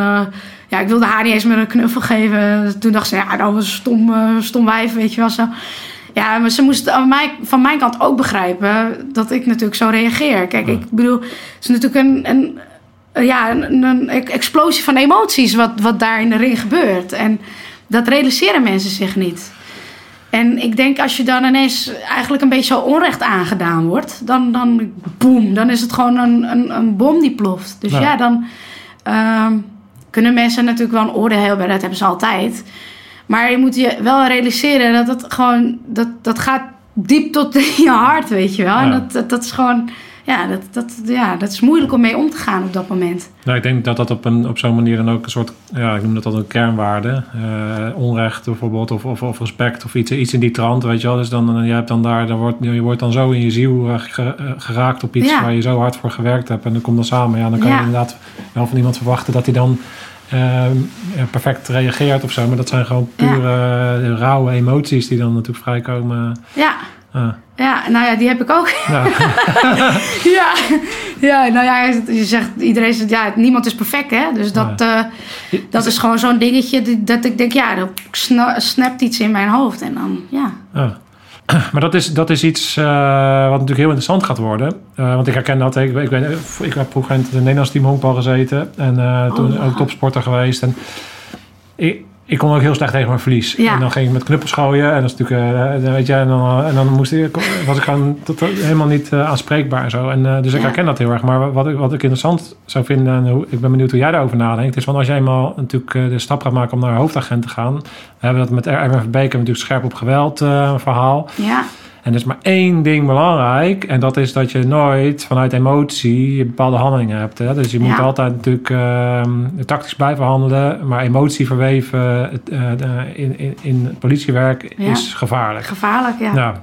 ja, ik wilde haar niet eens meer een knuffel geven. Toen dacht ze, ja, dat was een stom, uh, stom wijf, weet je wel zo. Ja, maar ze moest mij, van mijn kant ook begrijpen dat ik natuurlijk zo reageer. Kijk, ik bedoel, het is natuurlijk een, een, ja, een, een, explosie van emoties wat, wat daar in de ring gebeurt. En dat realiseren mensen zich niet. En ik denk als je dan ineens eigenlijk een beetje zo onrecht aangedaan wordt, dan, dan boem, dan is het gewoon een, een, een bom die ploft. Dus ja, ja dan. Uh, kunnen mensen natuurlijk wel een oordeel hebben. Dat hebben ze altijd. Maar je moet je wel realiseren dat het gewoon... Dat, dat gaat diep tot in je hart, weet je wel. Ja. En dat, dat, dat, is gewoon... Ja dat, dat, ja, dat is moeilijk om mee om te gaan op dat moment. Nou, ik denk dat dat op, een, op zo'n manier dan ook een soort... Ja, ik noem dat dan een kernwaarde. Uh, onrecht bijvoorbeeld of, of, of, respect of iets, iets in die trant, weet je wel. Dus dan, je hebt dan daar... Dan wordt, je wordt dan zo in je ziel geraakt op iets ja. waar je zo hard voor gewerkt hebt. En dan komt dan samen. Ja, dan kan je inderdaad wel van iemand verwachten dat hij dan uh, perfect reageert of zo. Maar dat zijn gewoon pure ja. rauwe emoties die dan natuurlijk vrijkomen. Ja. Ah. Ja, nou ja, die heb ik ook. Ja, ja, ja, nou ja, je zegt, iedereen zegt, ja, niemand is perfect, hè. Dus dat, uh, dat is gewoon zo'n dingetje dat ik denk, ja, dat snapt iets in mijn hoofd. En dan, ja. Ah. Maar dat is, dat is iets uh, wat natuurlijk heel interessant gaat worden. Uh, want ik herken dat. Ik, ik, ik, ik heb vroeger in het Nederlands team honkbal gezeten. En uh, oh, toen ook topsporter geweest. En ik, ik kon ook heel slecht tegen mijn verlies. Ja. En dan ging ik met knuppels gooien. En, dat is natuurlijk, uh, weet je, en, dan, en dan moest ik, was ik gewoon tot, helemaal niet uh, aanspreekbaar en zo. En, uh, dus ik ja. herken dat heel erg. Maar wat ik, wat ik interessant zou vinden, en hoe, ik ben benieuwd hoe jij daarover nadenkt, is van als jij eenmaal natuurlijk de stap gaat maken om naar hoofdagent te gaan. We hebben dat met RMFB, hebben natuurlijk scherp op geweld verhaal. Ja. En er is maar één ding belangrijk. En dat is dat je nooit vanuit emotie bepaalde handelingen hebt. Hè? Dus je moet ja. altijd natuurlijk uh, tactisch blijven handelen. Maar emotie verweven uh, in, in, in politiewerk ja. is gevaarlijk. Gevaarlijk, ja. Nou,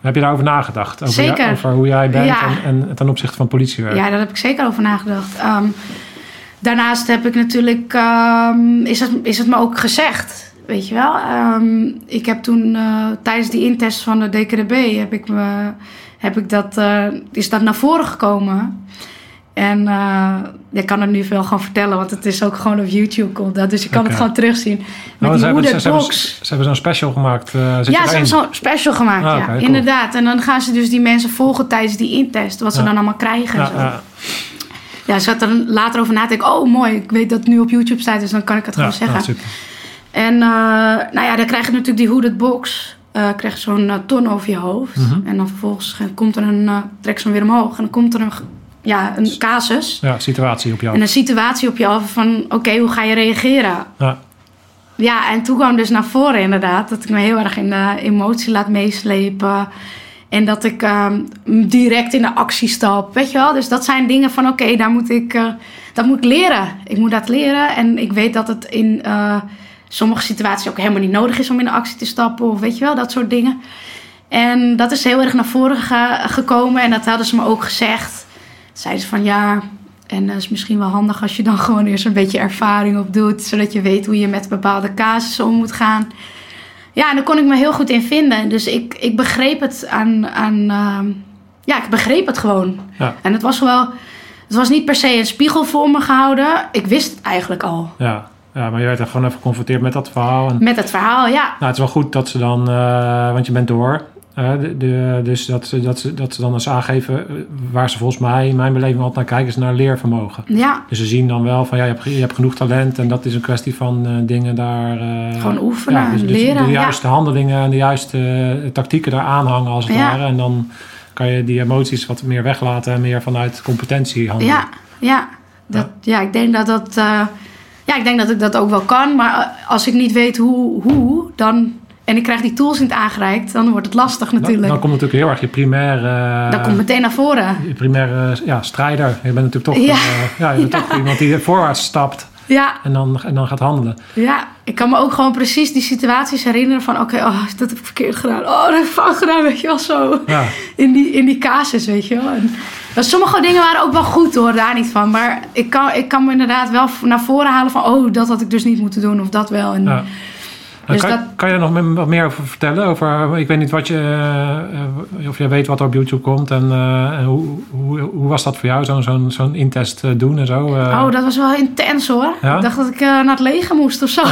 heb je daarover nagedacht? Over, zeker. over hoe jij bent en, en, ten opzichte van politiewerk? Ja, daar heb ik zeker over nagedacht. Um, daarnaast heb ik natuurlijk... Um, is, het, is het me ook gezegd weet je wel. Um, ik heb toen uh, tijdens die intest van de DKDB heb ik me, heb ik dat, uh, is dat naar voren gekomen. En uh, ik kan het nu veel gaan vertellen, want het is ook gewoon op YouTube komt dat. Dus je kan okay. het gewoon terugzien. Met oh, die ze, hebben, ze, ze, hebben, ze hebben zo'n special gemaakt. Uh, ja, ze hebben zo'n special gemaakt, ah, okay, ja. Cool. Inderdaad. En dan gaan ze dus die mensen volgen tijdens die intest. Wat ze dan allemaal krijgen. Ja, zo. Ja. ja, ze had er later over na te denken. Oh, mooi. Ik weet dat het nu op YouTube staat, dus dan kan ik het gewoon zeggen. En uh, nou ja, dan krijg je natuurlijk die hooded box. Uh, krijg je zo'n uh, ton over je hoofd. Mhm. En dan vervolgens komt er een, trek ze hem weer omhoog. En dan komt er een, ja, een casus. Ja, situatie op jou. En een situatie op je af van, oké, okay, hoe ga je reageren? Ja. Ja, en toen kwam dus naar voren inderdaad. Dat ik me heel erg in de emotie laat meeslepen. En dat ik um, direct in de actie stap. Weet je wel? Dus dat zijn dingen van, oké, okay, daar moet ik... dat moet ik leren. Ik moet dat leren. En ik weet dat het in sommige situaties ook helemaal niet nodig is om in de actie te stappen. Of weet je wel, dat soort dingen. En dat is heel erg naar voren ge gekomen. En dat hadden ze me ook gezegd. Zeiden ze van ja, en dat is misschien wel handig als je dan gewoon eerst een beetje ervaring op doet. Zodat je weet hoe je met bepaalde casussen om moet gaan. Ja, en daar kon ik me heel goed in vinden. Dus ik, ik begreep het aan... aan uh, ja, ik begreep het gewoon. Ja. En het was wel... Het was niet per se een spiegel voor me gehouden. Ik wist het eigenlijk al. Ja. Ja, maar je werd er gewoon even geconfronteerd met dat verhaal. En, met het verhaal, ja. Nou, het is wel goed dat ze dan, uh, want je bent door. Uh, de, de, dus dat, dat, ze, dat ze dan eens aangeven eh, waar ze volgens mij in mijn beleving altijd naar kijken, is naar leervermogen. Ja. Dus ze zien dan wel van ja, je hebt, je hebt genoeg talent en dat is een kwestie van uh, dingen daar. Uh, Gewoon oefenen, ja, dus, dus leren. de juiste ja. handelingen en de juiste tactieken daar aanhangen als het Ja. ware. En dan kan je die emoties wat meer weglaten en meer vanuit competentie handelen. Ja, ja. Dat, ja. ik denk dat dat. Ja, ik denk dat ik dat ook wel kan. Maar eh, als ik niet weet hoe, hoe dan. En ik krijg die tools niet aangereikt, dan wordt het lastig Dan, natuurlijk. dan komt natuurlijk heel erg je primaire, dat komt meteen naar voren. je primaire ja, strijder. Je bent natuurlijk toch, Ja. eh, ja, je bent Ja. toch iemand die voorwaarts stapt Ja, en dan, en dan gaat handelen. ja, ik kan me ook gewoon precies die situaties herinneren van... Oké, oh, dat heb ik verkeerd gedaan. Oh, dat heb ik fout gedaan, weet je wel, zo. Ja. In die, in die casus, weet je wel. En, maar sommige dingen waren ook wel goed hoor, daar niet van. Maar ik kan, ik kan me inderdaad wel naar voren halen van... Oh, dat had ik dus niet moeten doen of dat wel. En, Ja. Dus kan, dat- kan je er nog wat meer over vertellen? Over, ik weet niet wat je, eh, eh, of jij weet wat er op YouTube komt en, eh, en hoe, hoe, hoe was dat voor jou, zo'n zo'n zo'n intest eh, doen en zo? eh? Oh, dat was wel intens hoor. Ja? Ik dacht dat ik eh, naar het leger moest of zo.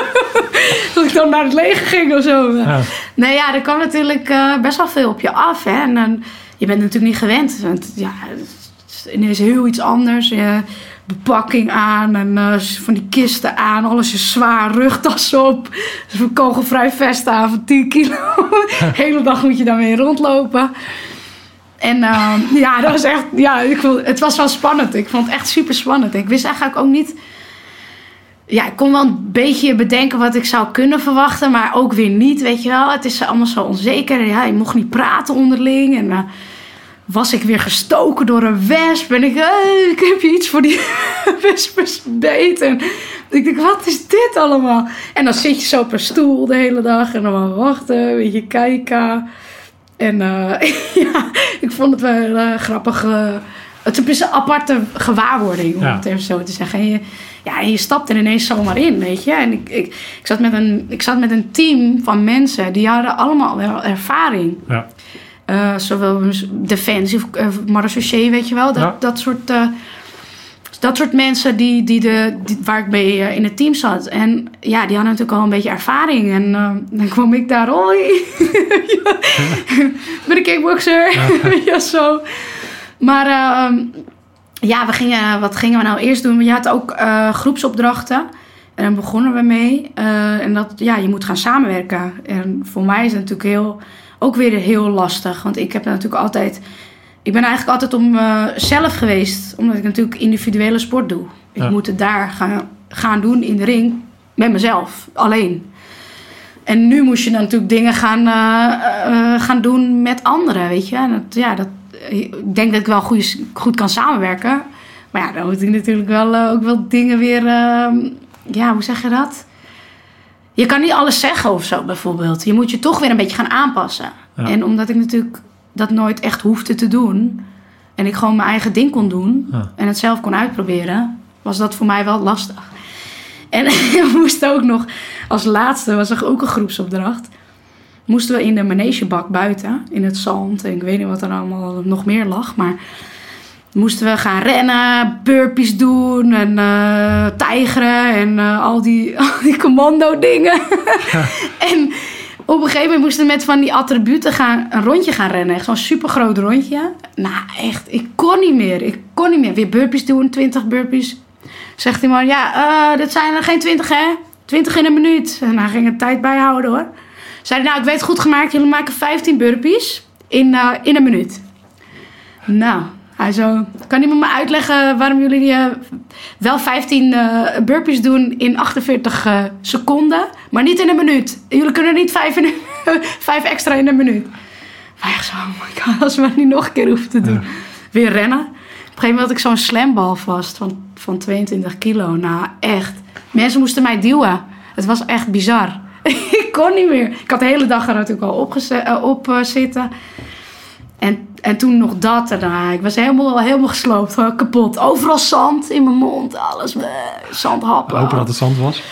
dat ik dan naar het leger ging of zo. Ja. Nee, ja, er kwam natuurlijk eh, best wel veel op je af. Hè? En dan, je bent natuurlijk niet gewend. Want ja, het is heel iets anders. Je bepakking aan en eh, van die kisten aan. Alles is zwaar, rugtas op. Dus een kogelvrij vest aan van 10 kilo. De hele dag moet je daarmee rondlopen. En eh, ja, dat was echt, ja, ik vond, het was wel spannend. Ik vond het echt super spannend. Ik wist eigenlijk ook niet. Ja, ik kon wel een beetje bedenken wat ik zou kunnen verwachten, maar ook weer niet, weet je wel. Het is allemaal zo onzeker. Ja, je mocht niet praten onderling. En eh, was ik weer gestoken door een wesp. En ik, ik heb je iets voor die wespers beet. En ik denk, wat is dit allemaal? En dan zit je zo op een stoel de hele dag en dan maar wachten, een beetje kijken. En eh, ja, ik vond het wel eh, grappig. eh, het is een aparte gewaarwording, om Ja. het even zo te zeggen. En je, ja, en je stapt er ineens zomaar in, weet je. En ik, ik, ik, zat met een, ik zat met een team van mensen die hadden allemaal wel ervaring. Ja. Eh, zowel defensie uh, marechaussee, weet je wel. Dat, Ja. dat soort... eh, dat soort mensen die, die de, die- waar ik mee eh, in het team zat. En ja, die hadden natuurlijk al een beetje ervaring. En eh, dan kwam ik daar, hoi, ik ben een kickboxer. ja, zo. Maar eh, ja, we gingen, wat gingen we nou eerst doen? Je had ook eh, groepsopdrachten. En daar begonnen we mee. Eh, en dat, ja, je moet gaan samenwerken. En voor mij is het natuurlijk heel, ook weer heel lastig. Want ik heb natuurlijk altijd... Ik ben eigenlijk altijd om eh, zelf geweest. Omdat ik natuurlijk individuele sport doe. Ik Ja. moet het daar gaan, gaan doen in de ring. Met mezelf. Alleen. En nu moest je dan natuurlijk dingen gaan, eh, eh, gaan doen met anderen, weet je. En dat, ja, dat, ik denk dat ik wel goed, goed kan samenwerken. Maar ja, dan moet ik natuurlijk wel eh, ook wel dingen weer... eh, ja, hoe zeg je dat? Je kan niet alles zeggen of zo, bijvoorbeeld. Je moet je toch weer een beetje gaan aanpassen. Ja. En omdat ik natuurlijk dat nooit echt hoefde te doen... en ik gewoon mijn eigen ding kon doen... Ja. en het zelf kon uitproberen... was dat voor mij wel lastig. En we moesten ook nog, als laatste was er ook een groepsopdracht. Moesten we in de manegebak buiten, in het zand. En ik weet niet wat er allemaal nog meer lag. Maar moesten we gaan rennen, burpees doen en eh tijgeren en eh, al die, al die commando dingen. en op een gegeven moment moesten we met van die attributen gaan, een rondje gaan rennen. Echt zo'n supergroot rondje. Nou echt, ik kon niet meer. Ik kon niet meer. Weer burpees doen, 20 burpees. Zegt die man, ja, eh dit zijn er geen 20 hè? 20 in een minuut. En hij ging er tijd bijhouden hoor. Zei hij, nou ik weet het goed gemaakt. Jullie maken 15 burpees in, in een minuut. Nou, hij zo, kan iemand me uitleggen waarom jullie eh, wel 15 eh, burpees doen in 48 eh, seconden, maar niet in een minuut? Jullie kunnen niet 5, in een, 5 extra in een minuut. Wij echt zo, oh my god, als we het niet nog een keer hoeven te doen. Weer rennen. Op een gegeven moment had ik zo'n slambal vast van, van 22 kilo. Nou, echt. Mensen moesten mij duwen. Het was echt bizar. ik kon niet meer. Ik had de hele dag er natuurlijk al op, op zitten. En, en toen nog dat. En, nou, ik was helemaal, helemaal gesloopt. kapot. Overal zand in mijn mond. Alles. eh, zandhappen. Hopen dat het zand was.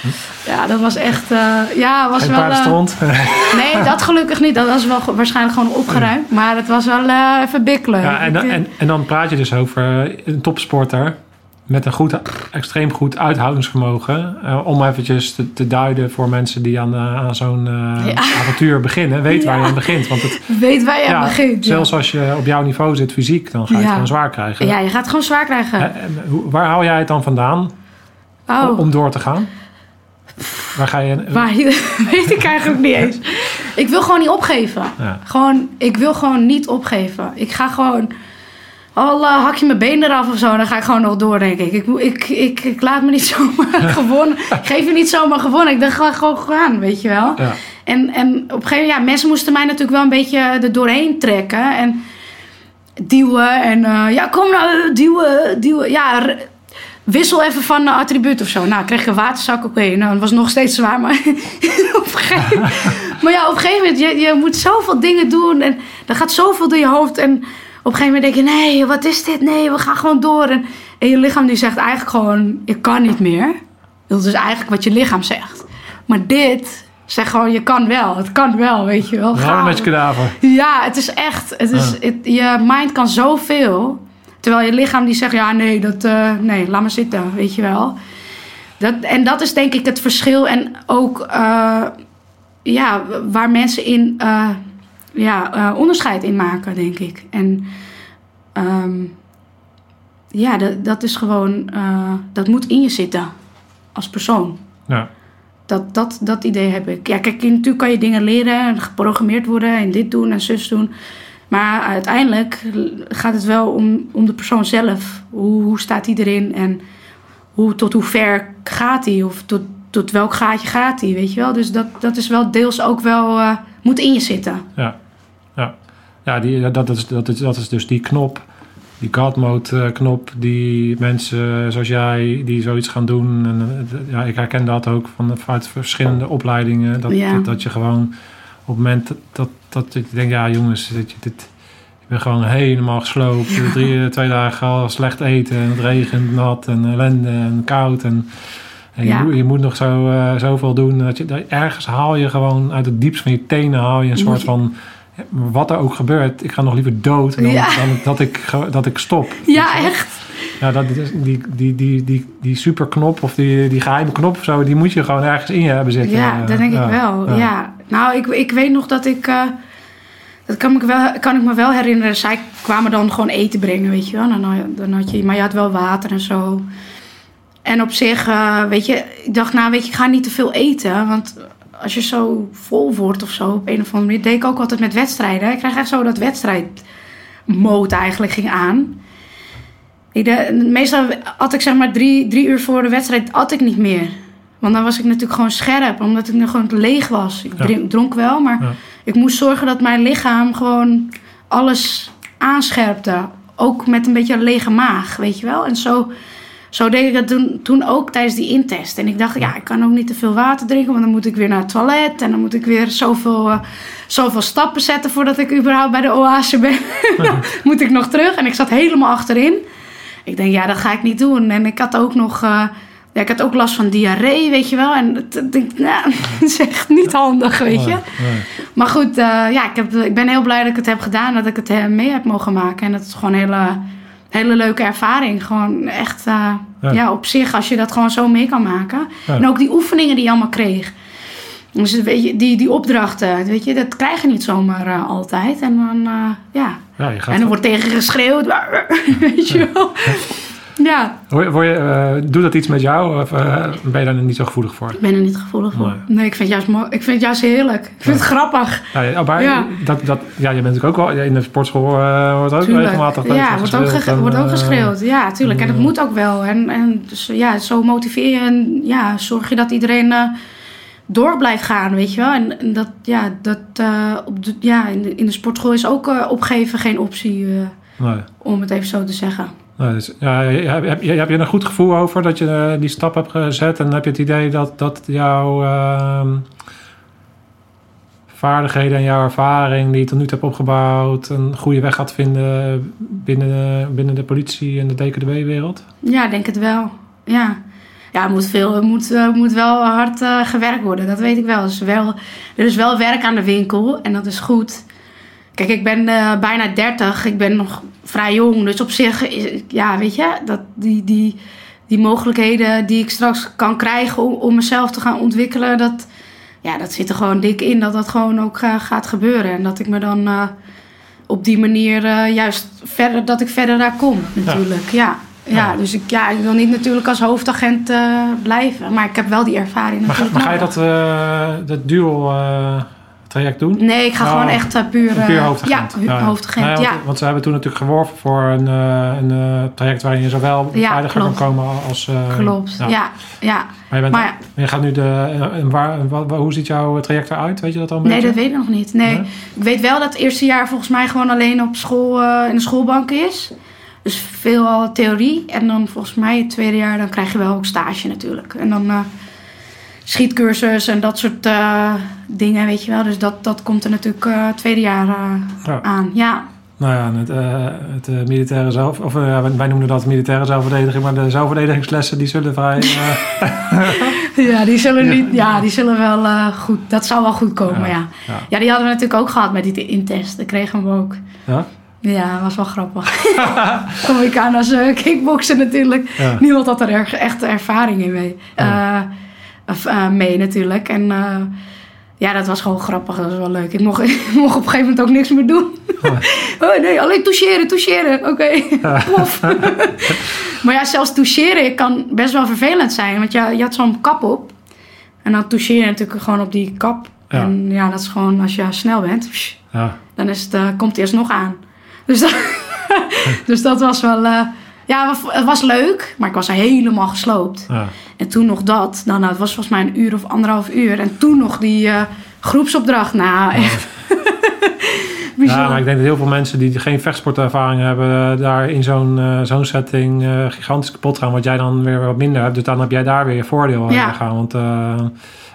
Ja, dat was echt... eh, ja, was Geen wel... paardenstront. nee, dat gelukkig niet. Dat was wel waarschijnlijk gewoon opgeruimd. Maar het was wel eh, even bikkelen. Ja, en, en, en dan praat je dus over een topsporter. Met een goed, extreem goed uithoudingsvermogen. eh, om eventjes te, te duiden voor mensen die aan, eh, aan zo'n eh, Ja. avontuur beginnen. Weet waar je Ja. aan begint. Want het, Weet waar je aan begint. ja. zelfs als je op jouw niveau zit fysiek, dan ga je het Ja. gewoon zwaar krijgen. Ja, je gaat het gewoon zwaar krijgen. Waar haal jij het dan vandaan oh, om door te gaan? Waar ga je... waar, weet ik eigenlijk niet eens. Ik wil gewoon niet opgeven. Ja. Gewoon, ik wil gewoon niet opgeven. Ik ga gewoon... Al hak je mijn been eraf of zo, dan ga ik gewoon nog door, denk ik. Ik, ik, ik, ik laat me niet zomaar gewonnen. Ik geef je niet zomaar gewonnen. Ik dacht gewoon, gewoon gaan, weet je wel. Ja. En, en op een gegeven moment, ja, mensen moesten mij natuurlijk wel een beetje er doorheen trekken. En duwen. En eh, ja, kom nou, duwen, duwen. Ja, wissel even van uh, attribuut of zo. Nou, kreeg ik een waterzak. Oké, nou, dat was nog steeds zwaar. Maar, op een gegeven, maar ja, op een gegeven moment, je, je moet zoveel dingen doen. En er gaat zoveel door je hoofd. En op een gegeven moment denk je, nee, wat is dit? Nee, we gaan gewoon door. En, en je lichaam die zegt eigenlijk gewoon, ik kan niet meer. Dat is eigenlijk wat je lichaam zegt. Maar dit zegt gewoon, je kan wel. Het kan wel, weet je wel. Ga Ga. met je kadaver. Ja, het is echt. Het is, het- je mind kan zoveel. Terwijl je lichaam die zegt, ja, nee, dat, eh, nee, laat maar zitten, weet je wel. Dat, en dat is denk ik het verschil. En ook eh, ja, waar mensen in eh, ja, eh, onderscheid in maken, denk ik. En ehm, ja, dat, dat is gewoon, eh, dat moet in je zitten als persoon. Ja. Dat, dat, dat idee heb ik. Ja, kijk, natuurlijk kan je dingen leren en geprogrammeerd worden en dit doen en zus doen. Maar uiteindelijk gaat het wel om, om de persoon zelf. Hoe, hoe staat hij erin en hoe, tot hoe ver gaat hij? Of tot, tot welk gaatje gaat hij, weet je wel? Dus dat, dat is wel deels ook wel, eh, moet in je zitten. Ja, ja. die, dat, is, dat, is, dat is dus die knop, die God mode eh, knop, die mensen zoals jij die zoiets gaan doen. En, eh, ja, ik herken dat ook van, vanuit verschillende opleidingen. Dat, Ja. dat, dat je gewoon op het moment dat, dat, dat je denkt, ja jongens, dit, dit, ik ben gewoon helemaal gesloopt. Drie, twee dagen al slecht eten en het regent, nat en ellende en koud. En, en Ja. je, moet, je moet nog zo, eh, zoveel doen. Dat je, dat, ergens haal je gewoon uit het diepst van je tenen haal je een soort je- van... Wat er ook gebeurt, ik ga nog liever dood dan, Ja. dan dat, ik, dat ik stop. Ja, echt. Ja, dat, is- die, die, die, die, die superknop of die, die geheime knop of zo, die moet je gewoon ergens in je hebben zitten. Ja, dat denk ik wel. Ja. Nou, ik, ik weet nog dat ik. eh, dat kan ik, wel, kan ik me wel herinneren. Zij kwamen dan gewoon eten brengen, weet je wel. Dan, dan had je, maar je had wel water en zo. En op zich, eh, weet je, ik dacht, nou, weet je, ik ga niet te veel eten. Want als je zo vol wordt of zo, op een of andere manier, deed ik ook altijd met wedstrijden. Ik krijg echt zo dat wedstrijdmode eigenlijk ging aan. Ik de- meestal had ik zeg maar drie, drie uur voor de wedstrijd at ik niet meer. Want dan was ik natuurlijk gewoon scherp, omdat ik nu gewoon leeg was. Ik Ja. drink- dronk wel, maar Ja. ik moest zorgen dat mijn lichaam gewoon alles aanscherpte. Ook met een beetje een lege maag, weet je wel. En zo, zo deed ik dat toen, toen ook tijdens die intest. En ik dacht, ja, ik kan ook niet te veel water drinken, want dan moet ik weer naar het toilet. En dan moet ik weer zoveel, eh, zoveel stappen zetten voordat ik überhaupt bij de oase ben. dan moet ik nog terug. En ik zat helemaal achterin. Ik denk, ja, dat ga ik niet doen. En ik had ook nog... eh, ja, ik had ook last van diarree, weet je wel. En ik denk, nou, dat is echt niet handig, weet je. Nee, nee. Maar goed, eh, ja, ik, heb, ik ben heel blij dat ik het heb gedaan. Dat ik het mee heb mogen maken. En dat is gewoon hele, hele leuke ervaring. Gewoon echt, eh, Ja. ja. op zich, als je dat gewoon zo mee kan maken. Ja. En ook die oefeningen die je allemaal kreeg. Dus weet je, die, die opdrachten, weet je, dat krijg je niet zomaar eh, altijd. En dan, eh, ja. Ja, En er wordt tegen geschreeuwd. weet je wel. Ja, Word je- word je, eh, doet dat iets met jou of eh, ben je daar niet zo gevoelig voor? ik ben er niet gevoelig voor. Nee. Nee, ik vind het juist, ik vind het juist heerlijk. Ik vind het grappig. Ja, ja, maar Ja. Dat, dat, ja, je bent natuurlijk ook wel in de sportschool eh, wordt ook Tuurlijk. regelmatig Ja, wordt ook, en, wordt ook geschreeuwd. Ja, tuurlijk. En dat eh, moet ook wel. En, en dus, ja, zo motiveer je en ja, zorg je dat iedereen eh, door blijft gaan, weet je wel. En, en dat, ja, dat eh, op de, ja, in, de, in de sportschool is ook eh, opgeven geen optie, eh, Nee, om het even zo te zeggen. Nee, dus, ja, heb, heb, je- heb je een goed gevoel over dat je eh, die stap hebt gezet? En heb je het idee dat, dat jouw ehm, vaardigheden en jouw ervaring die je tot nu toe hebt opgebouwd... een goede weg gaat vinden binnen, binnen de politie en de DKDB-wereld? Ja, ik denk het wel. Ja. Ja, er moet, veel, moet, moet wel hard eh, gewerkt worden, dat weet ik wel. Is wel. Er is wel werk aan de winkel en dat is goed. Kijk, ik ben eh, bijna 30. Ik ben nog vrij jong. Dus op zich, is- ja, weet je, dat, die, die, die mogelijkheden die ik straks kan krijgen om, om mezelf te gaan ontwikkelen, dat, ja, dat zit er gewoon dik in. Dat dat gewoon ook eh, gaat gebeuren. En dat ik me dan eh, op die manier juist verder, dat ik verder daar kom, natuurlijk. Ja. Ja. Ja. dus ik, ja, ik wil niet natuurlijk als hoofdagent blijven. Maar ik heb wel die ervaring Maar, ga, natuurlijk maar ga je dat, eh, dat eh, traject doen? Nee, ik ga Oh, gewoon echt eh, puur... eh, Puur hoofdagent. Ja, hu- hoofdagent, Nee, want, ja. want ze hebben toen natuurlijk geworven voor een, eh, een traject waarin je zowel Ja, veiliger kan komen als... Klopt, ja. ja, Maar je, bent, Maar ja. je gaat nu de... en waar, wat- hoe ziet jouw traject eruit? Weet je dat al Nee, beetje? dat weet ik nog niet. Nee. Nee? Ik weet wel dat het eerste jaar volgens mij gewoon alleen op school, in de schoolbank is. Dus veel al theorie. En dan volgens mij het tweede jaar, dan krijg je wel ook stage natuurlijk. En dan schietcursus en dat soort eh, dingen, weet je wel. Dus dat, dat komt er natuurlijk eh tweede jaar eh, aan. Ja, Nou ja, het, het militaire zelf... Of wij noemen dat militaire zelfverdediging. Maar de zelfverdedigingslessen die zullen vrij... ja die zullen niet, ja, die zullen wel goed, dat zou wel goed komen, ja. Ja, ja. ja. die hadden we natuurlijk ook gehad met die intest. Dat kregen we ook. ja? Ja, was wel grappig. Kom ik aan als kickboksen natuurlijk. Niemand had er erg, echt ervaring in mee. Eh, mee natuurlijk. En eh, ja, dat was gewoon grappig. Dat was wel leuk. Ik mocht, ik mocht op een gegeven moment ook niks meer doen. oh nee, alleen toucheren, toucheren. Oké, pof. maar ja, zelfs toucheren kan best wel vervelend zijn. Want je, je had zo'n kap op. En dan toucheer je natuurlijk gewoon op die kap. Ja. En ja, dat is gewoon als je snel bent. psh, Ja. dan is het, eh, komt het eerst nog aan. Dus dat, dus dat was wel... ja, het wa- het was leuk, maar ik was helemaal gesloopt. ja. En toen nog dat. Nou, nou, het was volgens mij een uur of anderhalf uur. En toen nog die eh, groepsopdracht. Nou, echt. Ja, maar ik denk dat heel veel mensen die geen vechtsportervaring hebben, eh, daar in zo'n eh, zo'n setting gigantisch kapot gaan. Wat jij dan weer wat minder hebt. Dus dan heb jij daar weer je voordeel Ja. aan gaan. Want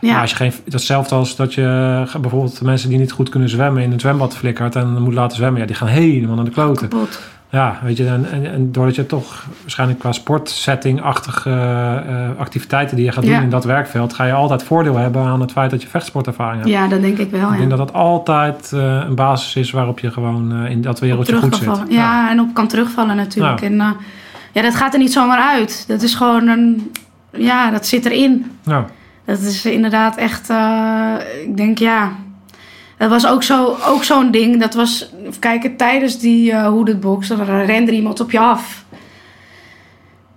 ja. als je geen, dat is hetzelfde als dat je bijvoorbeeld mensen die niet goed kunnen zwemmen in een zwembad flikkert en moet laten zwemmen. Ja, die gaan helemaal naar de kloten. kapot. Ja, weet je, en, en, en doordat je toch waarschijnlijk qua sportsetting-achtige eh, activiteiten die je gaat doen Ja. in dat werkveld, ga je altijd voordeel hebben aan het feit dat je vechtsportervaring hebt. Ja, dat denk ik wel. Ik Ja. denk dat dat altijd eh, een basis is waarop je gewoon eh, in dat wereldje goed zit. Ja, en op kan terugvallen natuurlijk. Ja. En ja, dat gaat er niet zomaar uit. Dat is gewoon een... Ja, dat zit erin. Ja. Dat is inderdaad echt, ik denk ja. Dat was ook zo- ook zo'n ding. Dat was, kijken, tijdens die uh, hooded box, dan rende iemand op je af.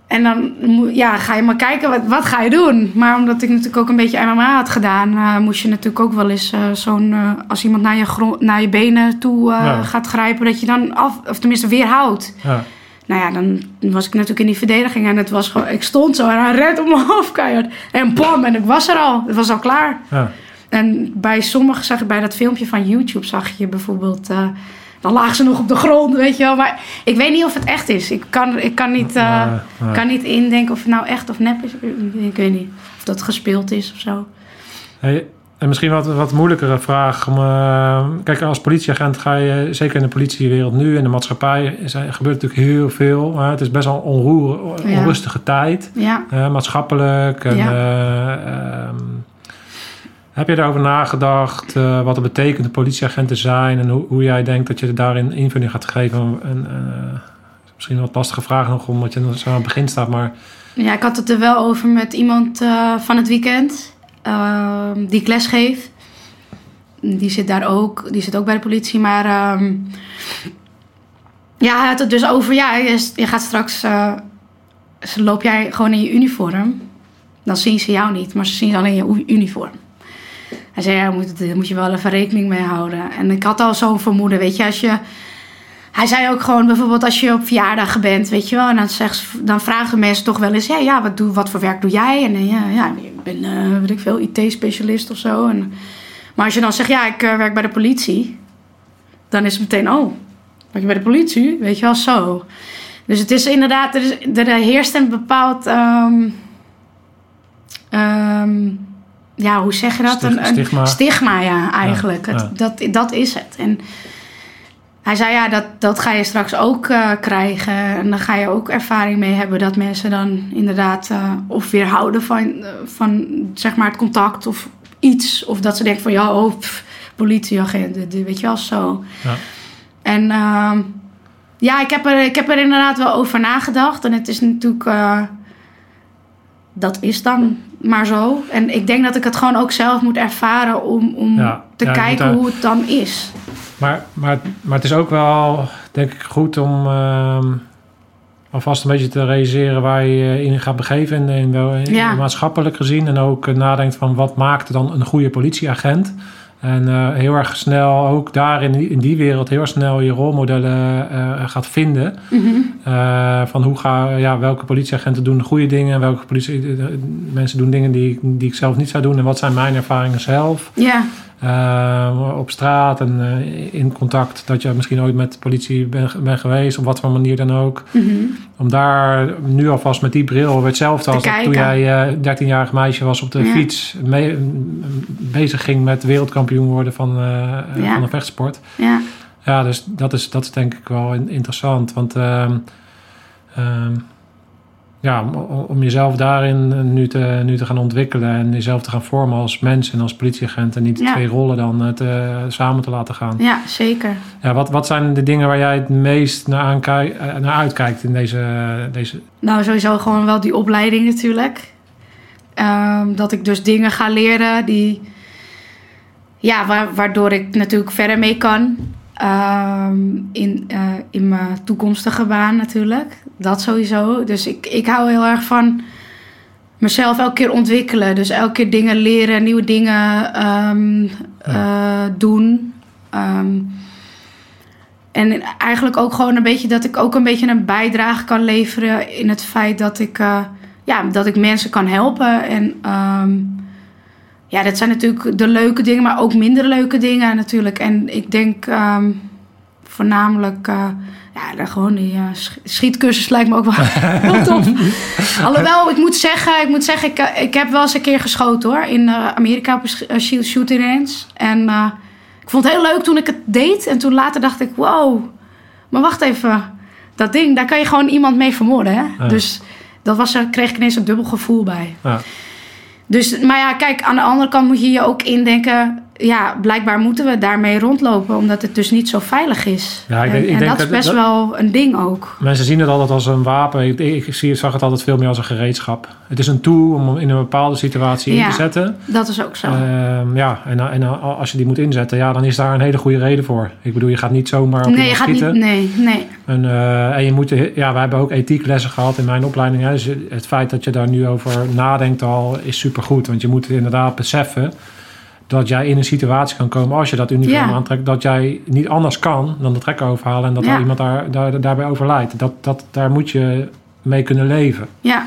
En dan ja, ga je maar kijken, wat, wat ga je doen? Maar omdat ik natuurlijk ook een beetje MMA had gedaan, eh, moest je natuurlijk ook wel eens eh, zo'n, eh, als iemand naar je, naar je benen toe eh, Ja. gaat grijpen, dat je dan af, of tenminste weerhoudt. Ja. Nou ja, dan was ik natuurlijk in die verdediging en het was gewoon, ik stond zo en hij rent om me af keihard. En bam, en ik was er al. Het was al klaar. Ja. En bij sommigen zag ik bij dat filmpje van YouTube zag je bijvoorbeeld. eh, dan lagen ze nog op de grond, weet je wel. Maar ik weet niet of het echt is. Ik kan, ik kan, niet, eh, kan niet indenken of het nou echt of nep is. Ik, weet niet. Of dat gespeeld is of zo. Hey, en misschien wat, wat moeilijkere vraag. Om, eh, kijk, als politieagent ga je, zeker in de politiewereld nu, in de maatschappij, is, gebeurt natuurlijk heel veel. het is best wel een onroer, Ja. onrustige tijd, Ja. maatschappelijk. En, Ja. eh, ehm, heb je daarover nagedacht eh, wat het betekent de politieagenten zijn en hoe, hoe jij denkt dat je daarin invulling gaat geven? En, eh, misschien een wat lastige vraag nog, omdat je zo aan het begin staat, maar ja, ik had het er wel over met iemand eh, van het weekend. ehm, die ik les geef. Die zit daar ook. Die zit ook bij de politie. Maar ehm, ja, had het dus over... Ja, je, je gaat straks... loop jij gewoon in je uniform. Dan zien ze jou niet. Maar ze zien alleen je uniform. Hij zei, ja, daar moet, moet je wel even rekening mee houden. En ik had al zo'n vermoeden, weet je, als je... Hij zei ook gewoon bijvoorbeeld als je op verjaardagen bent, weet je wel. En dan, zegt, dan vragen mensen toch wel eens, ja, ja wat, doe, wat voor werk doe jij? En eh, ja, ja ik ben, eh weet ik veel, IT-specialist of zo. En, maar als je dan zegt, ja, ik eh, werk bij de politie. Dan is het meteen, oh, werk je bij de politie? Weet je wel, zo. Dus het is inderdaad, er, is, er heerst een bepaald... ehm, ja, hoe zeg je dat? Stig- een, een stigma. stigma, ja, eigenlijk. Ja, Het- ja. Dat, dat is het. En hij zei, ja, dat, dat ga je straks ook eh, krijgen. En dan ga je ook ervaring mee hebben dat mensen dan inderdaad eh, of weerhouden van, eh, van zeg maar het contact of iets. Of dat ze denken van, ja, oh, pff, Weet je wel, zo. Ja. En ehm, ja, ik heb, er, ik heb er inderdaad wel over nagedacht. En het is natuurlijk... dat is dan maar zo. En ik denk dat ik het gewoon ook zelf moet ervaren... om, om Ja, te ja, je moet kijken hoe het dan is. Maar, maar, maar het is ook wel, denk ik, goed om ehm, alvast een beetje te realiseren waar je in gaat begeven. In, wel- Ja. maatschappelijk gezien. En ook eh, nadenkt van wat maakt dan een goede politieagent. En eh, heel erg snel, ook daar in die, in die wereld, heel erg snel je rolmodellen eh, gaat vinden. Mhm. Eh, van hoe ga, ja, welke politieagenten doen goede dingen. En welke politie, mensen doen dingen die, die ik zelf niet zou doen. En wat zijn mijn ervaringen zelf. Ja, Eh, op straat en eh, in contact dat je misschien ooit met de politie bent ben geweest, op wat voor manier dan ook. mhm. Om daar nu alvast met die bril, hetzelfde als dat toen jij eh 13-jarig meisje was op de Ja. fiets, mee, bezig ging met wereldkampioen worden van, Ja. van een vechtsport. ja. Ja, dus dat is, dat is denk ik wel in- interessant. Want ehm, ehm, ja, om, om jezelf daarin nu te, nu te gaan ontwikkelen en jezelf te gaan vormen als mens en als politieagent en niet de Ja. twee rollen dan eh, te, samen te laten gaan. ja zeker. Ja, wat, wat zijn de dingen waar jij het meest naar, aankij- eh, naar uitkijkt in deze, deze... Nou, sowieso gewoon wel die opleiding natuurlijk. Ehm, dat ik dus dingen ga leren die... Ja, wa- waardoor ik natuurlijk verder mee kan. Ehm, in, eh, in mijn toekomstige baan natuurlijk. Dat sowieso. Dus ik, ik hou heel erg van mezelf elke keer ontwikkelen. Dus elke keer dingen leren, nieuwe dingen ehm, eh, doen. Ehm, en eigenlijk ook gewoon een beetje dat ik ook een beetje een bijdrage kan leveren in het feit dat ik, eh, ja, dat ik mensen kan helpen. En ja, dat zijn natuurlijk de leuke dingen, maar ook minder leuke dingen natuurlijk. En ik denk ehm, voornamelijk, eh, ja, dan gewoon die eh, sch- schietcursus lijkt me ook wel heel tof. Alhoewel, ik moet zeggen, ik, moet zeggen ik, eh, ik heb wel eens een keer geschoten hoor. In Amerika op een shooting range. En ik vond het heel leuk toen ik het deed. En toen later dacht ik, wow, maar wacht even. Dat ding, daar kan je gewoon iemand mee vermoorden. Hè? Ja. Dus dat was, er kreeg ik ineens een dubbel gevoel bij. Ja, Dus, maar ja, kijk, aan de andere kant moet je je ook indenken... Ja, blijkbaar moeten we daarmee rondlopen... omdat het dus niet zo veilig is. Ja, ik denk- en ik en denk dat is dat- best dat- wel een ding ook. mensen zien het altijd als een wapen. Ik, ik zie, zag het altijd veel meer als een gereedschap. Het is een tool om in een bepaalde situatie in te zetten. Dat is ook zo. Ehm, ja, en, en als je die moet inzetten, ja, dan is daar een hele goede reden voor. Ik bedoel, je gaat niet zomaar op nee, je gaat niet... schieten. Nee, nee. En, eh, en je moet, ja, wij hebben ook ethieklessen gehad in mijn opleiding. Hè. Dus het feit dat je daar nu over nadenkt al is supergoed. Want je moet inderdaad beseffen dat jij in een situatie kan komen als je dat uniform Ja. aantrekt, dat jij niet anders kan dan de trekker overhalen en dat Ja. er iemand daar, daar, daarbij overlijdt. Dat, dat, daar moet je mee kunnen leven. Ja,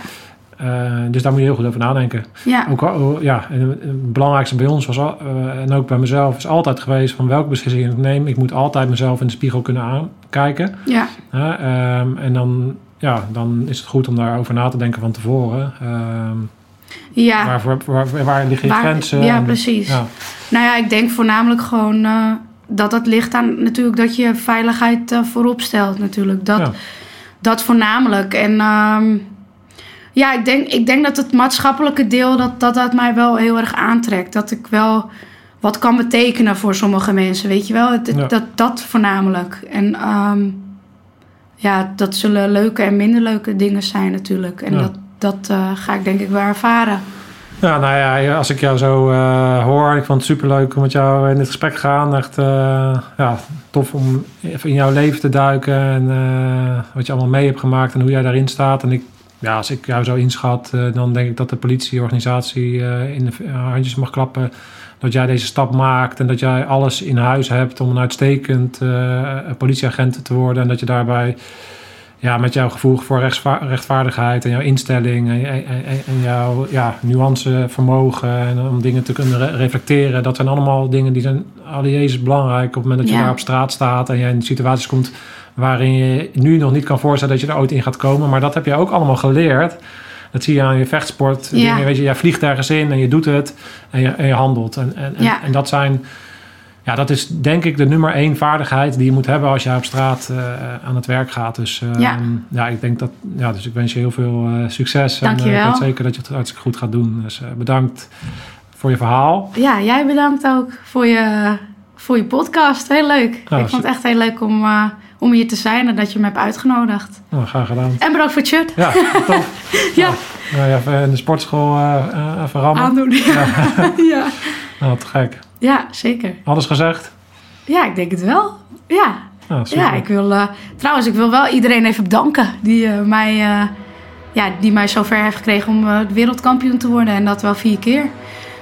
Eh, dus daar moet je heel goed over nadenken. ja. Ook, al- ja, en het belangrijkste bij ons was, al- eh, en ook bij mezelf, is altijd geweest van welke beslissing ik neem. Ik moet altijd mezelf in de spiegel kunnen aankijken. ja. Ehm, en dan, ja, dan is het goed om daarover na te denken van tevoren. Ehm, ja. waar, waar, waar, waar liggen je Waar- grenzen? ja, En- precies. Ja, Nou ja, ik denk voornamelijk gewoon eh, dat dat ligt aan natuurlijk dat je veiligheid eh, voorop stelt natuurlijk. Dat, Ja. dat voornamelijk. En ehm, ja, ik denk, ik denk dat het maatschappelijke deel, dat, dat dat mij wel heel erg aantrekt. Dat ik wel wat kan betekenen voor sommige mensen, weet je wel. Het, het- Ja. dat, dat voornamelijk. En ehm, ja, dat zullen leuke en minder leuke dingen zijn natuurlijk. En dat, dat eh, ga ik denk ik wel ervaren. Ja, nou ja, als ik jou zo eh, hoor, ik vond het superleuk om met jou in dit gesprek te gaan. Echt eh, ja, tof om even in jouw leven te duiken en wat je allemaal mee hebt gemaakt en hoe jij daarin staat. En ik, ja, als ik jou zo inschat, dan denk ik dat de politieorganisatie in de handjes mag klappen. Dat jij deze stap maakt en dat jij alles in huis hebt om een uitstekend politieagent te worden. En dat je daarbij ja, met jouw gevoel voor rechtvaardigheid en jouw instelling en, en, en- jouw ja, nuancevermogen en om dingen te kunnen re- reflecteren. Dat zijn allemaal dingen die zijn Jezus belangrijk op het moment dat je Ja. daar op straat staat en je in situaties komt waarin je nu nog niet kan voorstellen dat je er ooit in gaat komen. Maar dat heb je ook allemaal geleerd. Dat zie je aan je vechtsport. Ja. Dingen, weet je, jij vliegt ergens in en je doet het en je, en je handelt. En, en, en- Ja. en dat zijn... Ja, dat is denk ik de nummer één vaardigheid die je moet hebben als je op straat eh, aan het werk gaat. Dus eh, Ja. ja. ik denk dat. Ja, dus ik wens je heel veel eh, succes. En Dankjewel. eh, ik weet zeker dat je het hartstikke goed gaat doen. Dus bedankt voor je verhaal. Ja, jij bedankt ook voor je voor je podcast. Heel leuk. Ik vond het echt heel leuk om, om hier te zijn en dat je me hebt uitgenodigd. Nou, graag gedaan. En bedankt voor het shirt. Ja, tof. ja. Nou, ja, even in de sportschool even rammen. Aandoen, ja. ja. Nou, te gek. Ja, zeker. Alles gezegd? Ja, ik denk het wel. Ja. Ja, ja ik wil... Uh, trouwens, ik wil wel iedereen even bedanken die, uh, mij, uh, ja, die mij zover heeft gekregen om wereldkampioen te worden. En dat wel vier keer.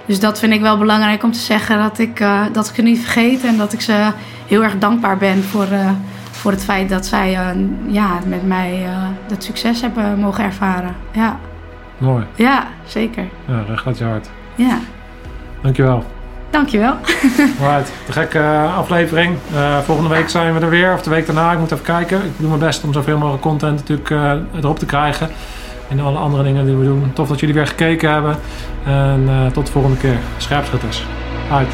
Dus dat vind ik wel belangrijk om te zeggen. Dat ik, dat ik het niet vergeet. En dat ik ze heel erg dankbaar ben voor, voor het feit dat zij ja, met mij dat succes hebben mogen ervaren. Ja. Mooi. Ja, zeker. Ja, recht uit je hart. Ja. Dankjewel. Dankjewel. Right, de gekke uh, aflevering. Uh, volgende week zijn we er weer, of de week daarna. Ik moet even kijken. Ik doe mijn best om zoveel mogelijk content natuurlijk uh, erop te krijgen. En alle andere dingen die we doen. Tof dat jullie weer gekeken hebben. En tot de volgende keer. Scherpschutters. Uit.